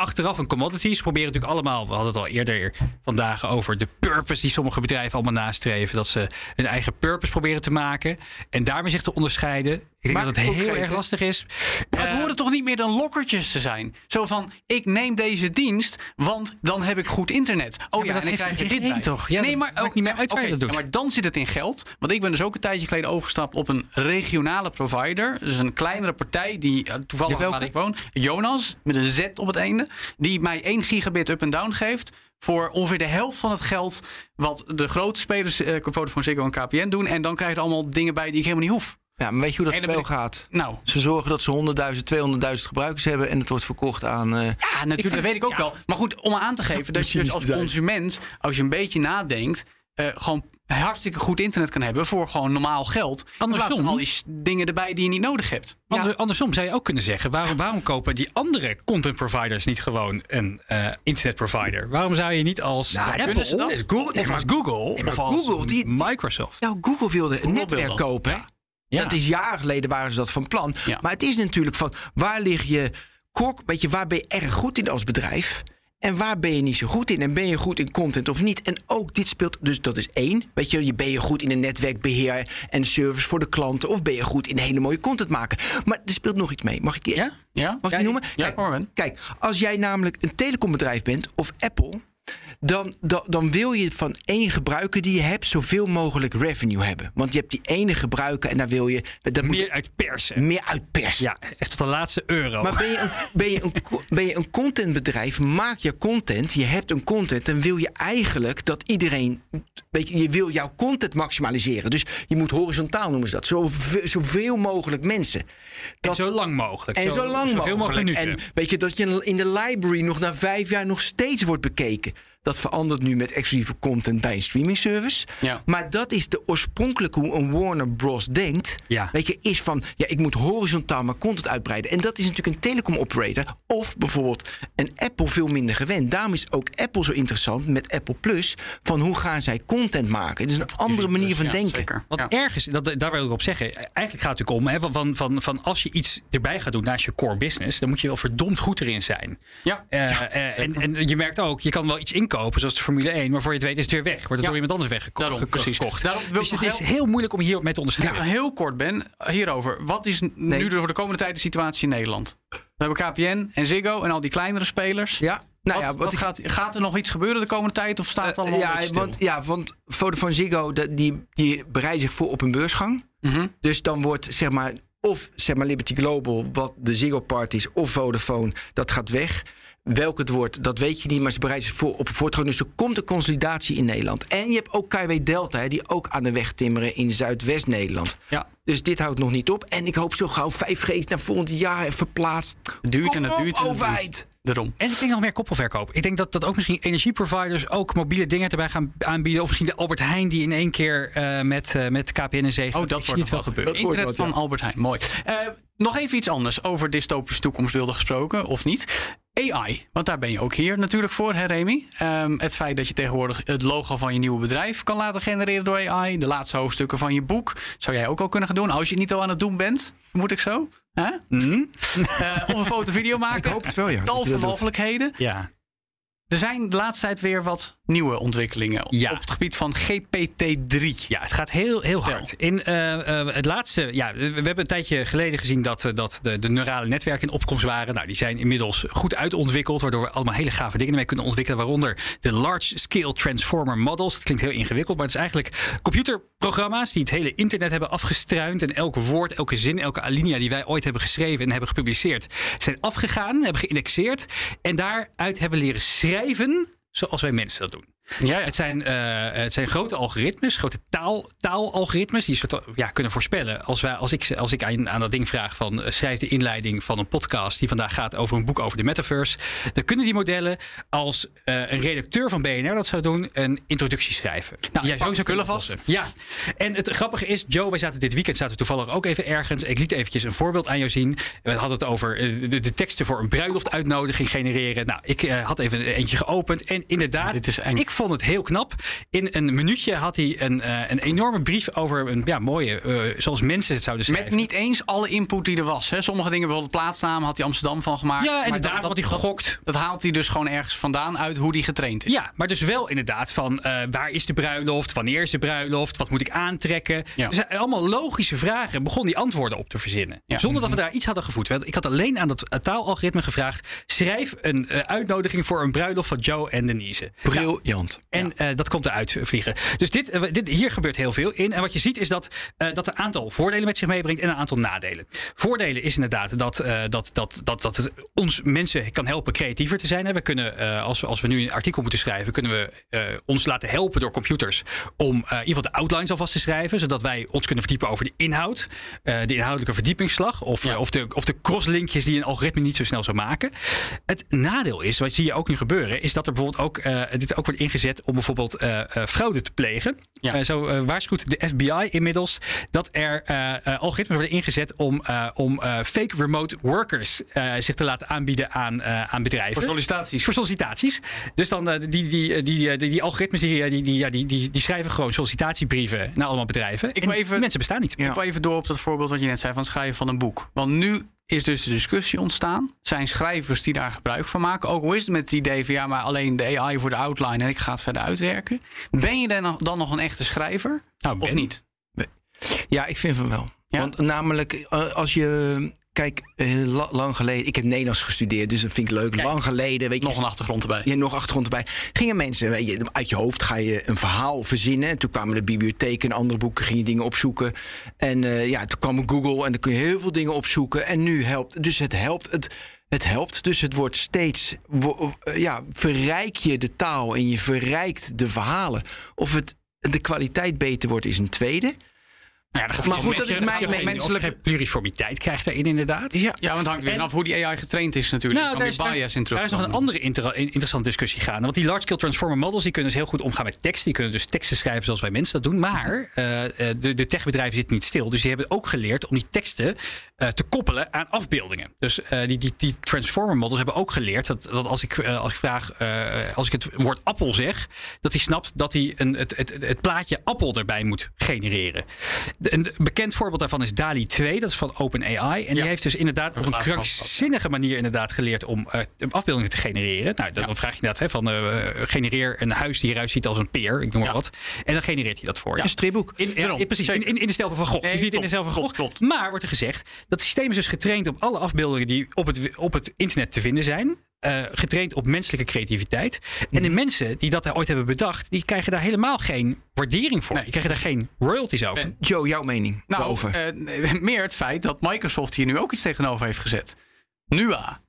achteraf een commodity. Ze proberen natuurlijk allemaal, we hadden het al eerder vandaag over de purpose die sommige bedrijven allemaal nastreven. Dat ze hun eigen purpose proberen te maken. En daarmee zich te onderscheiden. Ik denk Maar dat het heel erg lastig is. Maar het Eh, horen toch niet meer dan lokkertjes te zijn? Zo van, ik neem deze dienst, want dan heb ik goed internet. Oh ja, en dan krijg je dit bij. toch? Nee, maar maakt niet meer uit waar je oké, dat doet. ja, maar dan zit het in geld. Want ik ben dus ook een tijdje geleden overgestapt op een regionale provider. Dus een kleinere partij die eh, toevallig waar ik woon. Jonas, met een Z op het einde. Die mij 1 gigabit up en down geeft. Voor ongeveer de helft van het geld wat de grote spelers, eh Vodafone, Ziggo en KPN doen. En dan krijg je er allemaal dingen bij die ik helemaal niet hoef. Ja, maar weet je hoe dat spel ik- gaat? Nou, Ze zorgen dat ze 100.000, 200.000 gebruikers hebben en het wordt verkocht aan. eh, Ja, natuurlijk, dat weet ik ook wel. Maar goed, om aan te geven dat je dus als consument, als je een beetje nadenkt, eh, gewoon hartstikke goed internet kan hebben voor gewoon normaal geld. Andersom. al die dingen erbij die je niet nodig hebt. Ander- andersom zou je ook kunnen zeggen: waarom, waarom kopen die andere content providers niet gewoon een eh internet provider? Waarom zou je niet als Nou, Apple, Google- nee, of als Google maar of als Google, die- Microsoft? Nou, Google wilde een Google netwerk kopen. ja. Ja. Dat is jaren geleden waren ze dat van plan. Ja. Maar het is natuurlijk van waar lig je kok, weet je, waar ben je erg goed in als bedrijf? En waar ben je niet zo goed in? En ben je goed in content of niet? En ook dit speelt, dus dat is één. Weet je, je ben je goed in een netwerkbeheer en service voor de klanten? Of ben je goed in hele mooie content maken? Maar er speelt nog iets mee. Mag ik die, Ja? Ja? Mag ik die noemen? Ja, Kijk. Kijk, als jij namelijk een telecombedrijf bent of Apple. Dan, dan, dan wil je van één gebruiker die je hebt zoveel mogelijk revenue hebben. Want je hebt die ene gebruiker en daar wil je. Daar moet je Meer uit persen. meer uit persen. Ja, echt tot de laatste euro. Maar ben je, een, ben, je een, ben je een contentbedrijf, maak je content, je hebt een content, dan wil je eigenlijk dat iedereen. Weet je, je wil jouw content maximaliseren. Dus je moet horizontaal noemen ze dat. Zoveel, zoveel mogelijk mensen. en Dat, zo lang mogelijk. en zo, lang zoveel mogelijk. minuten. En weet je dat je in de library nog na vijf jaar nog steeds wordt bekeken. Dat verandert nu met exclusieve content bij een streaming service. Ja. Maar dat is de oorspronkelijke hoe een Warner Bros. denkt. Ja. Weet je, is van ja, ik moet horizontaal mijn content uitbreiden. En dat is natuurlijk een telecom operator. Of bijvoorbeeld een Apple veel minder gewend. Daarom is ook Apple zo interessant met Apple Plus. Van hoe gaan zij content maken? Het is een andere manier van Ja, denken. Zeker. Wat Ja. erg is, dat, daar wil ik op zeggen. Eigenlijk gaat het natuurlijk om hè, van, van, van, van als je iets erbij gaat doen naast je core business, dan moet je wel verdomd goed erin zijn. Ja. Eh, eh, en, en je merkt ook, je kan wel iets inkopen, zoals de Formule 1, maar voor je het weet is het weer weg. Wordt het Ja. door iemand anders weggekocht. Daarom, precies. Daarom wil Dus het nog is heel- heel moeilijk om hier mee te onderscheiden. Ja, heel kort, Ben, hierover. Wat is Nee. nu voor de komende tijd de situatie in Nederland? We hebben KPN en Ziggo en al die kleinere spelers. Ja, nou wat, ja, wat ik- gaat, gaat er nog iets gebeuren de komende tijd of staat het Eh, allemaal een ja, stil? want, ja, want Vodafone Ziggo dat- die, die bereidt zich voor op een beursgang. Mhm. Dus dan wordt zeg maar of zeg maar Liberty Global, wat de Ziggo part is, of Vodafone, dat gaat weg. Welk het wordt, dat weet je niet, maar ze bereiden zich voor op een voortgang. Dus er komt een consolidatie in Nederland. En je hebt ook KW Delta, hè, die ook aan de weg timmeren in Zuidwest-Nederland. Ja. Dus dit houdt nog niet op. En ik hoop zo gauw 5G naar volgend jaar verplaatst. Duurt en het op, duurt en het duurt. overheid. Daarom. En ik denk nog meer koppelverkoop. Ik denk dat, dat ook misschien energieproviders ook mobiele dingen erbij gaan aanbieden. Of misschien de Albert Heijn die in één keer eh, met, eh, met KPN en 7. Oh, dat wordt nog wel gebeuren. Internet wat, van. Albert Heijn, mooi. Eh, nog even iets anders over dystopische toekomstbeelden gesproken, of niet. AI, want daar ben je ook hier natuurlijk voor, hè Remy? Ehm, het feit dat je tegenwoordig het logo van je nieuwe bedrijf kan laten genereren door AI. De laatste hoofdstukken van je boek zou jij ook al kunnen gaan doen. Als je het niet al aan het doen bent, moet ik zo. Hè? Mhm. Eh, of een foto-video maken. Ik hoop het wel, ja, Tal van mogelijkheden. Ja. Er zijn de laatste tijd weer wat nieuwe ontwikkelingen Ja. op het gebied van GPT-3. Ja, het gaat heel, heel Vertel. hard. In eh, eh, het laatste, ja, we hebben een tijdje geleden gezien dat, eh, dat de, de neurale netwerken in opkomst waren. Nou, die zijn inmiddels goed uitontwikkeld, waardoor we allemaal hele gave dingen mee kunnen ontwikkelen. Waaronder de Large Scale Transformer Models. Dat klinkt heel ingewikkeld, maar het is eigenlijk computerprogramma's die het hele internet hebben afgestruind. En elk woord, elke zin, elke alinea die wij ooit hebben geschreven en hebben gepubliceerd, zijn afgegaan, hebben geïndexeerd. En daaruit hebben leren schrijven zoals wij mensen dat doen. Ja. Het zijn, eh, het zijn grote algoritmes, grote taal, taalalgoritmes die soort, ja, kunnen voorspellen. Als, wij, als ik, als ik aan, aan dat ding vraag van eh, schrijf de inleiding van een podcast die vandaag gaat over een boek over de metaverse. Dan kunnen die modellen als eh, een redacteur van BNR dat zou doen, een introductie schrijven. Nou, jij ik pak zo de kunnen vast. Ja, en het grappige is, Joe, wij zaten dit weekend zaten toevallig ook even ergens. Ik liet eventjes een voorbeeld aan jou zien. We hadden het over de, de teksten voor een bruiloftuitnodiging genereren. Nou, ik had even eentje geopend en inderdaad, Dit is eng. ik vond het heel knap. In een minuutje had hij een, eh, een enorme brief over een ja, mooie, eh, zoals mensen het zouden schrijven. Met niet eens alle input die er was. Hè. Sommige dingen, bijvoorbeeld plaatsnamen, had hij Amsterdam van gemaakt. Ja, Maar inderdaad, dat- had hij gegokt. Dat, haalt hij dus gewoon ergens vandaan uit hoe hij getraind is. Ja, maar dus wel inderdaad van eh, waar is de bruiloft? Wanneer is de bruiloft? Wat moet ik aantrekken? Ja. Dus allemaal logische vragen. Begon die antwoorden op te verzinnen. Ja. Zonder dat we daar iets hadden gevoed. Ik had alleen aan dat taalalgoritme gevraagd. Schrijf een uitnodiging voor een bruiloft van Joe en Denise. Briljant. En eh, dat komt eruit vliegen. Dus dit, eh, dit, hier gebeurt heel veel in. En wat je ziet is dat eh, dat een aantal voordelen met zich meebrengt en een aantal nadelen. Voordelen is inderdaad dat, dat, dat, dat, dat het ons mensen kan helpen creatiever te zijn. hè. We kunnen, als, we, als we nu een artikel moeten schrijven, kunnen we ons laten helpen door computers om in ieder geval de outlines alvast te schrijven. Zodat wij ons kunnen verdiepen over de inhoud. de inhoudelijke verdiepingsslag. Of, Ja. of, de, of de crosslinkjes die een algoritme niet zo snel zou maken. Het nadeel is, wat zie je ook nu gebeuren, is dat er bijvoorbeeld ook, dit ook wordt ingezet om bijvoorbeeld eh, eh, fraude te plegen. Ja. Eh, zo waarschuwt de FBI inmiddels dat er eh, eh, algoritmes worden ingezet om, eh, om eh, fake remote workers eh, zich te laten aanbieden aan, eh, aan bedrijven. Voor sollicitaties. Voor sollicitaties. Dus dan eh, die, die, die, die, die, die algoritmes die, die, die, ja, die, die, die schrijven gewoon sollicitatiebrieven naar allemaal bedrijven. Ik En wil even- mensen bestaan niet. Ik wil even door op dat voorbeeld wat je net zei van het schrijven van een boek. Want nu is dus de discussie ontstaan. Zijn schrijvers die daar gebruik van maken. Ook al is het met het idee van ja, maar alleen de AI voor de outline en ik ga het verder uitwerken. Ben je dan nog, dan nog een echte schrijver? Nou, of ben- niet? Ja, ik vind van wel. Want namelijk, eh, als je. Kijk, eh, la- lang geleden. Ik heb Nederlands gestudeerd, dus dat vind ik leuk. lang geleden. Weet je, nog een achtergrond erbij. Ja, nog achtergrond erbij. Gingen mensen, weet je, uit je hoofd ga je een verhaal verzinnen. En toen kwamen de bibliotheken en andere boeken, ging je dingen opzoeken. En eh, ja, toen kwam Google en dan kun je heel veel dingen opzoeken. En nu helpt. Dus het helpt. Het, het helpt. Dus het wordt steeds. wo- eh, Ja, verrijk je de taal en je verrijkt de verhalen. Of het de kwaliteit beter wordt, is een tweede. Ja, maar goed, dat is mijn. Menselijke pluriformiteit krijgt daarin inderdaad. Ja, Ja, want het hangt weer En- vanaf hoe die AI getraind is natuurlijk. Nou, daar is, bias in daar is nog een andere inter- in- interessante discussie gaan. Want die large-scale transformer models die kunnen dus heel goed omgaan met tekst. Die kunnen dus teksten schrijven zoals wij mensen dat doen. Maar eh, eh, de, de techbedrijven zitten niet stil. Dus die hebben ook geleerd om die teksten eh, te koppelen aan afbeeldingen. Dus die, die, die transformer models hebben ook geleerd dat, dat als, ik, als ik vraag, als ik het woord appel zeg, dat hij snapt dat hij een, het, het, het plaatje appel erbij moet genereren. De- Een bekend voorbeeld daarvan is DALI 2, dat is van OpenAI. En die heeft dus inderdaad op een krankzinnige manier inderdaad geleerd om eh, afbeeldingen te genereren. Nou, dan, dan vraag je inderdaad hè, van eh, genereer een huis die eruit ziet als een peer, ik noem maar wat. En dan genereert hij dat voor je. Een stripboek. In, in- precies, in, in, in de stijl van Van Gogh. Nee, je ziet het in de stijl van Gogh. klopt, Maar wordt er gezegd, dat systeem is dus getraind op alle afbeeldingen die op het, op het internet te vinden zijn. Eh, getraind op menselijke creativiteit. En Mhm. de mensen die dat ooit hebben bedacht, die krijgen daar helemaal geen waardering voor. Die krijgen daar geen royalties over. Joe, jouw mening Nou, daarover? eh, meer het feit dat Microsoft hier nu ook iets tegenover heeft gezet. NUA.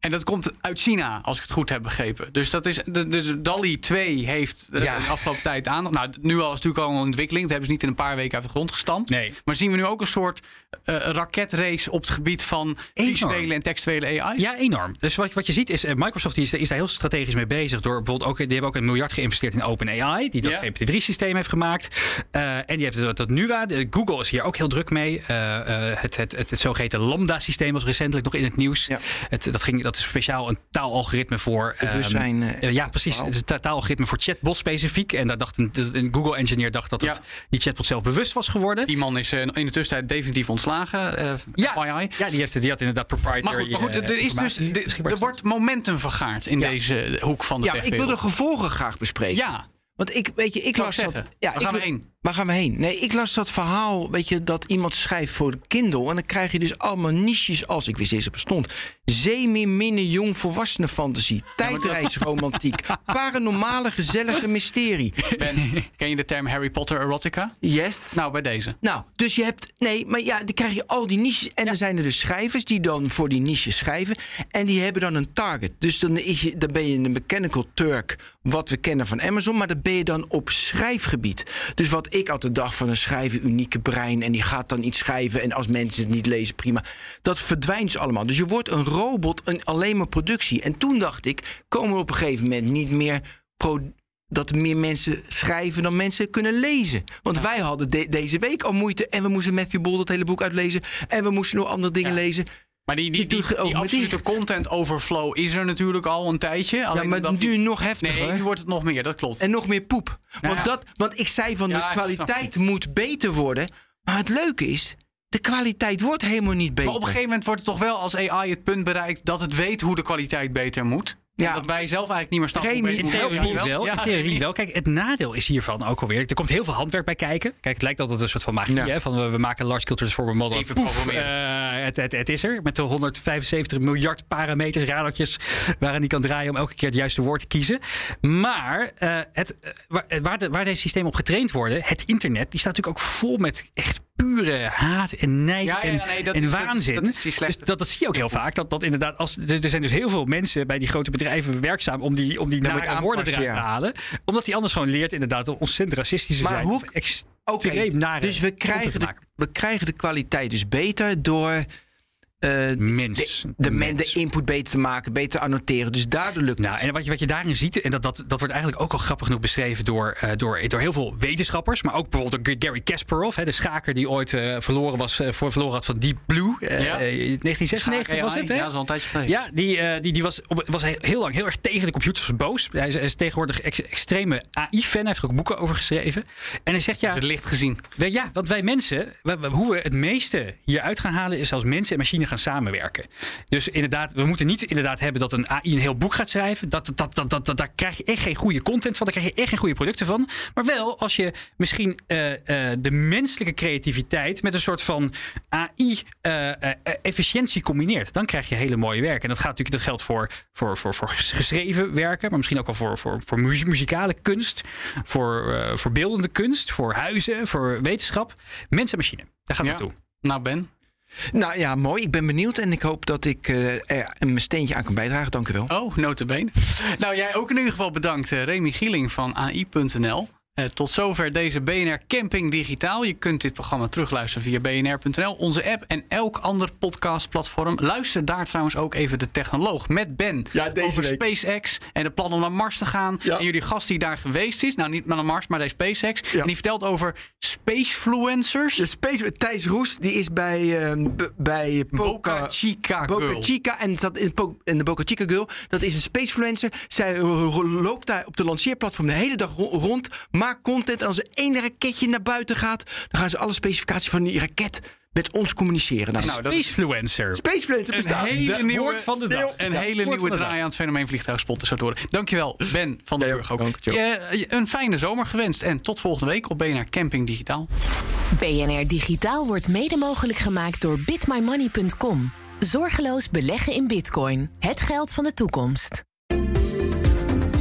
En dat komt uit China, als ik het goed heb begrepen. Dus dat is. Dus DALI 2 heeft eh, Ja. de afgelopen tijd aan. Nou, NUA is natuurlijk al een ontwikkeling. Dat hebben ze niet in een paar weken uit de grond gestampt. Nee. Maar zien we nu ook een soort eh, raketrace op het gebied van visuele en textuele AI? Ja, enorm. Dus wat, wat je ziet is, eh, Microsoft die is, is daar heel strategisch mee bezig. Door bijvoorbeeld ook, die hebben ook een miljard geïnvesteerd in OpenAI, die dat Ja. GPT-3-systeem heeft gemaakt. En die heeft dat, dat NUA. De, Google is hier ook heel druk mee. Het, het, het, het zogeheten Lambda-systeem was recentelijk nog in het nieuws. Ja. Het, dat, ging, dat is speciaal een taalalgoritme voor. ehm, Bewustzijn, eh, ja, precies. Het is een ta- taalalgoritme voor chatbot specifiek. En daar dacht een, een Google-engineer dacht dat Ja. het, die chatbot zelf bewust was geworden. Die man is eh, in de tussentijd definitief ontslagen. eh ja, FYI. ja die, heeft, die had inderdaad proprietary Maar goed, maar goed, er, is dus, er, er wordt momentum vergaard in Ja. deze hoek van de ja, ik wil de gevolgen graag bespreken. Ja, Want ik, weet je, ik las ik dat. Ja, ik gaan we wil- heen? Waar gaan we heen? Nee, ik las dat verhaal, weet je, dat iemand schrijft voor de Kindle. En dan krijg je dus allemaal niches als, ik wist deze bestond. Zeemeerminnen, jong volwassenen fantasie, tijdreisromantiek, paranormale gezellige mysterie. Ben, ken je de term Harry Potter erotica? Yes. Nou, bij deze. Nou, dus je hebt. Nee, maar ja, dan krijg je al die niches. En dan zijn er dus schrijvers die dan voor die niches schrijven. En die hebben dan een target. Dus dan, is je, dan ben je een mechanical Turk. Wat we kennen van Amazon. Maar dan ben je dan op schrijfgebied. Dus wat ik altijd dacht van een schrijver, unieke brein. En die gaat dan iets schrijven. En als mensen het niet lezen, prima. Dat verdwijnt dus allemaal. Dus je wordt een robot, een, alleen maar productie. En toen dacht ik, komen we op een gegeven moment niet meer. Pro dat er meer mensen schrijven dan mensen kunnen lezen. Want wij hadden de- deze week al moeite en we moesten Matthew Bol dat hele boek uitlezen en we moesten nog andere dingen Ja. lezen. Maar die, die, Die die, absolute content overflow is er natuurlijk al een tijdje. Alleen Ja, maar nu nog heftiger. Nee, nu wordt het nog meer, dat klopt. En nog meer poep. Nou Want, ja. dat, want ik zei van Ja, de kwaliteit moet beter worden. Maar het leuke is, de kwaliteit wordt helemaal niet beter. Maar op een gegeven moment wordt het toch wel als AI het punt bereikt dat het weet hoe de kwaliteit beter moet. Ja. Dat wij zelf eigenlijk niet meer beter In theorie Ja, wel. Ja, theorie wel. Kijk, het nadeel is hiervan ook alweer. Er komt heel veel handwerk bij kijken. Kijk, het lijkt altijd een soort van magie. Ja. Hè? Van we, we maken een large scale transformer model. Even Poef, eh, het, het, het is er. Met de 175 miljard parameters, radertjes. Waarin die kan draaien om elke keer het juiste woord te kiezen. Maar eh, het, eh, waar, waar, de- waar deze systemen op getraind worden, het internet, die staat natuurlijk ook vol met echt pure haat en nijd Ja, ja, en, nee, dat en is- dat is- waanzin. dat is die slechte- dus dat, dat zie je ook heel vaak. Dat, dat inderdaad, als, er, er zijn dus heel veel mensen bij die grote bedrijven werkzaam om die, om die nare woorden te halen. Omdat hij anders gewoon leert inderdaad om ontzettend racistisch te Maar zijn. hoe- extreem nare dus we krijgen, de, we krijgen de kwaliteit dus beter door Mens. de, de, Mens. de input beter te maken, beter te annoteren. Dus daardoor lukt Nou, het. en wat je, wat je daarin ziet, en dat, dat, dat wordt eigenlijk ook al grappig genoeg beschreven door, eh, door, door heel veel wetenschappers, maar ook bijvoorbeeld door Gary Kasparov, hè, de schaker die ooit eh, verloren, was, eh, voor, verloren had van Deep Blue. eh, Ja. eh, 1996 was AI, het, hè? Ja, een tijdje geleden. Ja, die, eh, die, die was, op, was heel lang heel erg tegen de computers, boos. Hij is, tegenwoordig ex- extreme AI-fan, hij heeft er ook boeken over geschreven. En hij zegt ja, Het licht gezien. wij- ja, want wij mensen, hoe we het meeste hieruit gaan halen, is als mensen en machine gaan gaan samenwerken. Dus inderdaad, we moeten niet inderdaad hebben dat een AI een heel boek gaat schrijven. Dat, dat, dat, dat, dat, daar krijg je echt geen goede content van. Daar krijg je echt geen goede producten van. Maar wel als je misschien eh, eh, de menselijke creativiteit met een soort van AI-efficiëntie combineert. Dan krijg je hele mooie werken. En dat gaat natuurlijk, dat geldt voor, voor, voor, voor geschreven werken, maar misschien ook wel voor, voor, voor muzikale kunst, voor, eh, voor beeldende kunst, voor huizen, voor wetenschap. Mens en machine. Daar gaan we Ja. naartoe. Nou, Ben. Nou ja, mooi. Ik ben benieuwd en ik hoop dat ik eh, er mijn steentje aan kan bijdragen. Dank u wel. Oh, notabene. nou, jij ook in ieder geval bedankt, eh, Remy Gieling van AI.nl. Eh, tot zover deze BNR Camping Digitaal. Je kunt dit programma terugluisteren via bnr.nl, onze app en elk ander podcastplatform. Luister daar trouwens ook even de technoloog met Ben Ja, deze over week. SpaceX en de plan om naar Mars te gaan. Ja. En jullie gast die daar geweest is, nou niet naar Mars, maar bij SpaceX. Ja. En die vertelt over spacefluencers. De Space, Thijs Roes, die is bij, eh, b- bij Boca Chica Boca. Chica en zat in, Po- in de Boca Chica Girl. Dat is een spacefluencer. Zij ro- loopt daar op de lanceerplatform de hele dag ro- rond. Maakt content. En als er één raketje naar buiten gaat, dan gaan ze alle specificaties van die raket met ons communiceren. Nou, Nou, dat is Spacefluencer. Spacefluencer Een bestaat. hele De nieuwe, woord van de dag. Een Ja, hele nieuwe draai dag. aan het fenomeen vliegtuigspotten zo te horen. Dankjewel, Ben van den Burg ook. Je- je- een fijne zomer gewenst. En tot volgende week op BNR Camping Digitaal. BNR Digitaal wordt mede mogelijk gemaakt door bitmymoney.com. Zorgeloos beleggen in bitcoin. Het geld van de toekomst.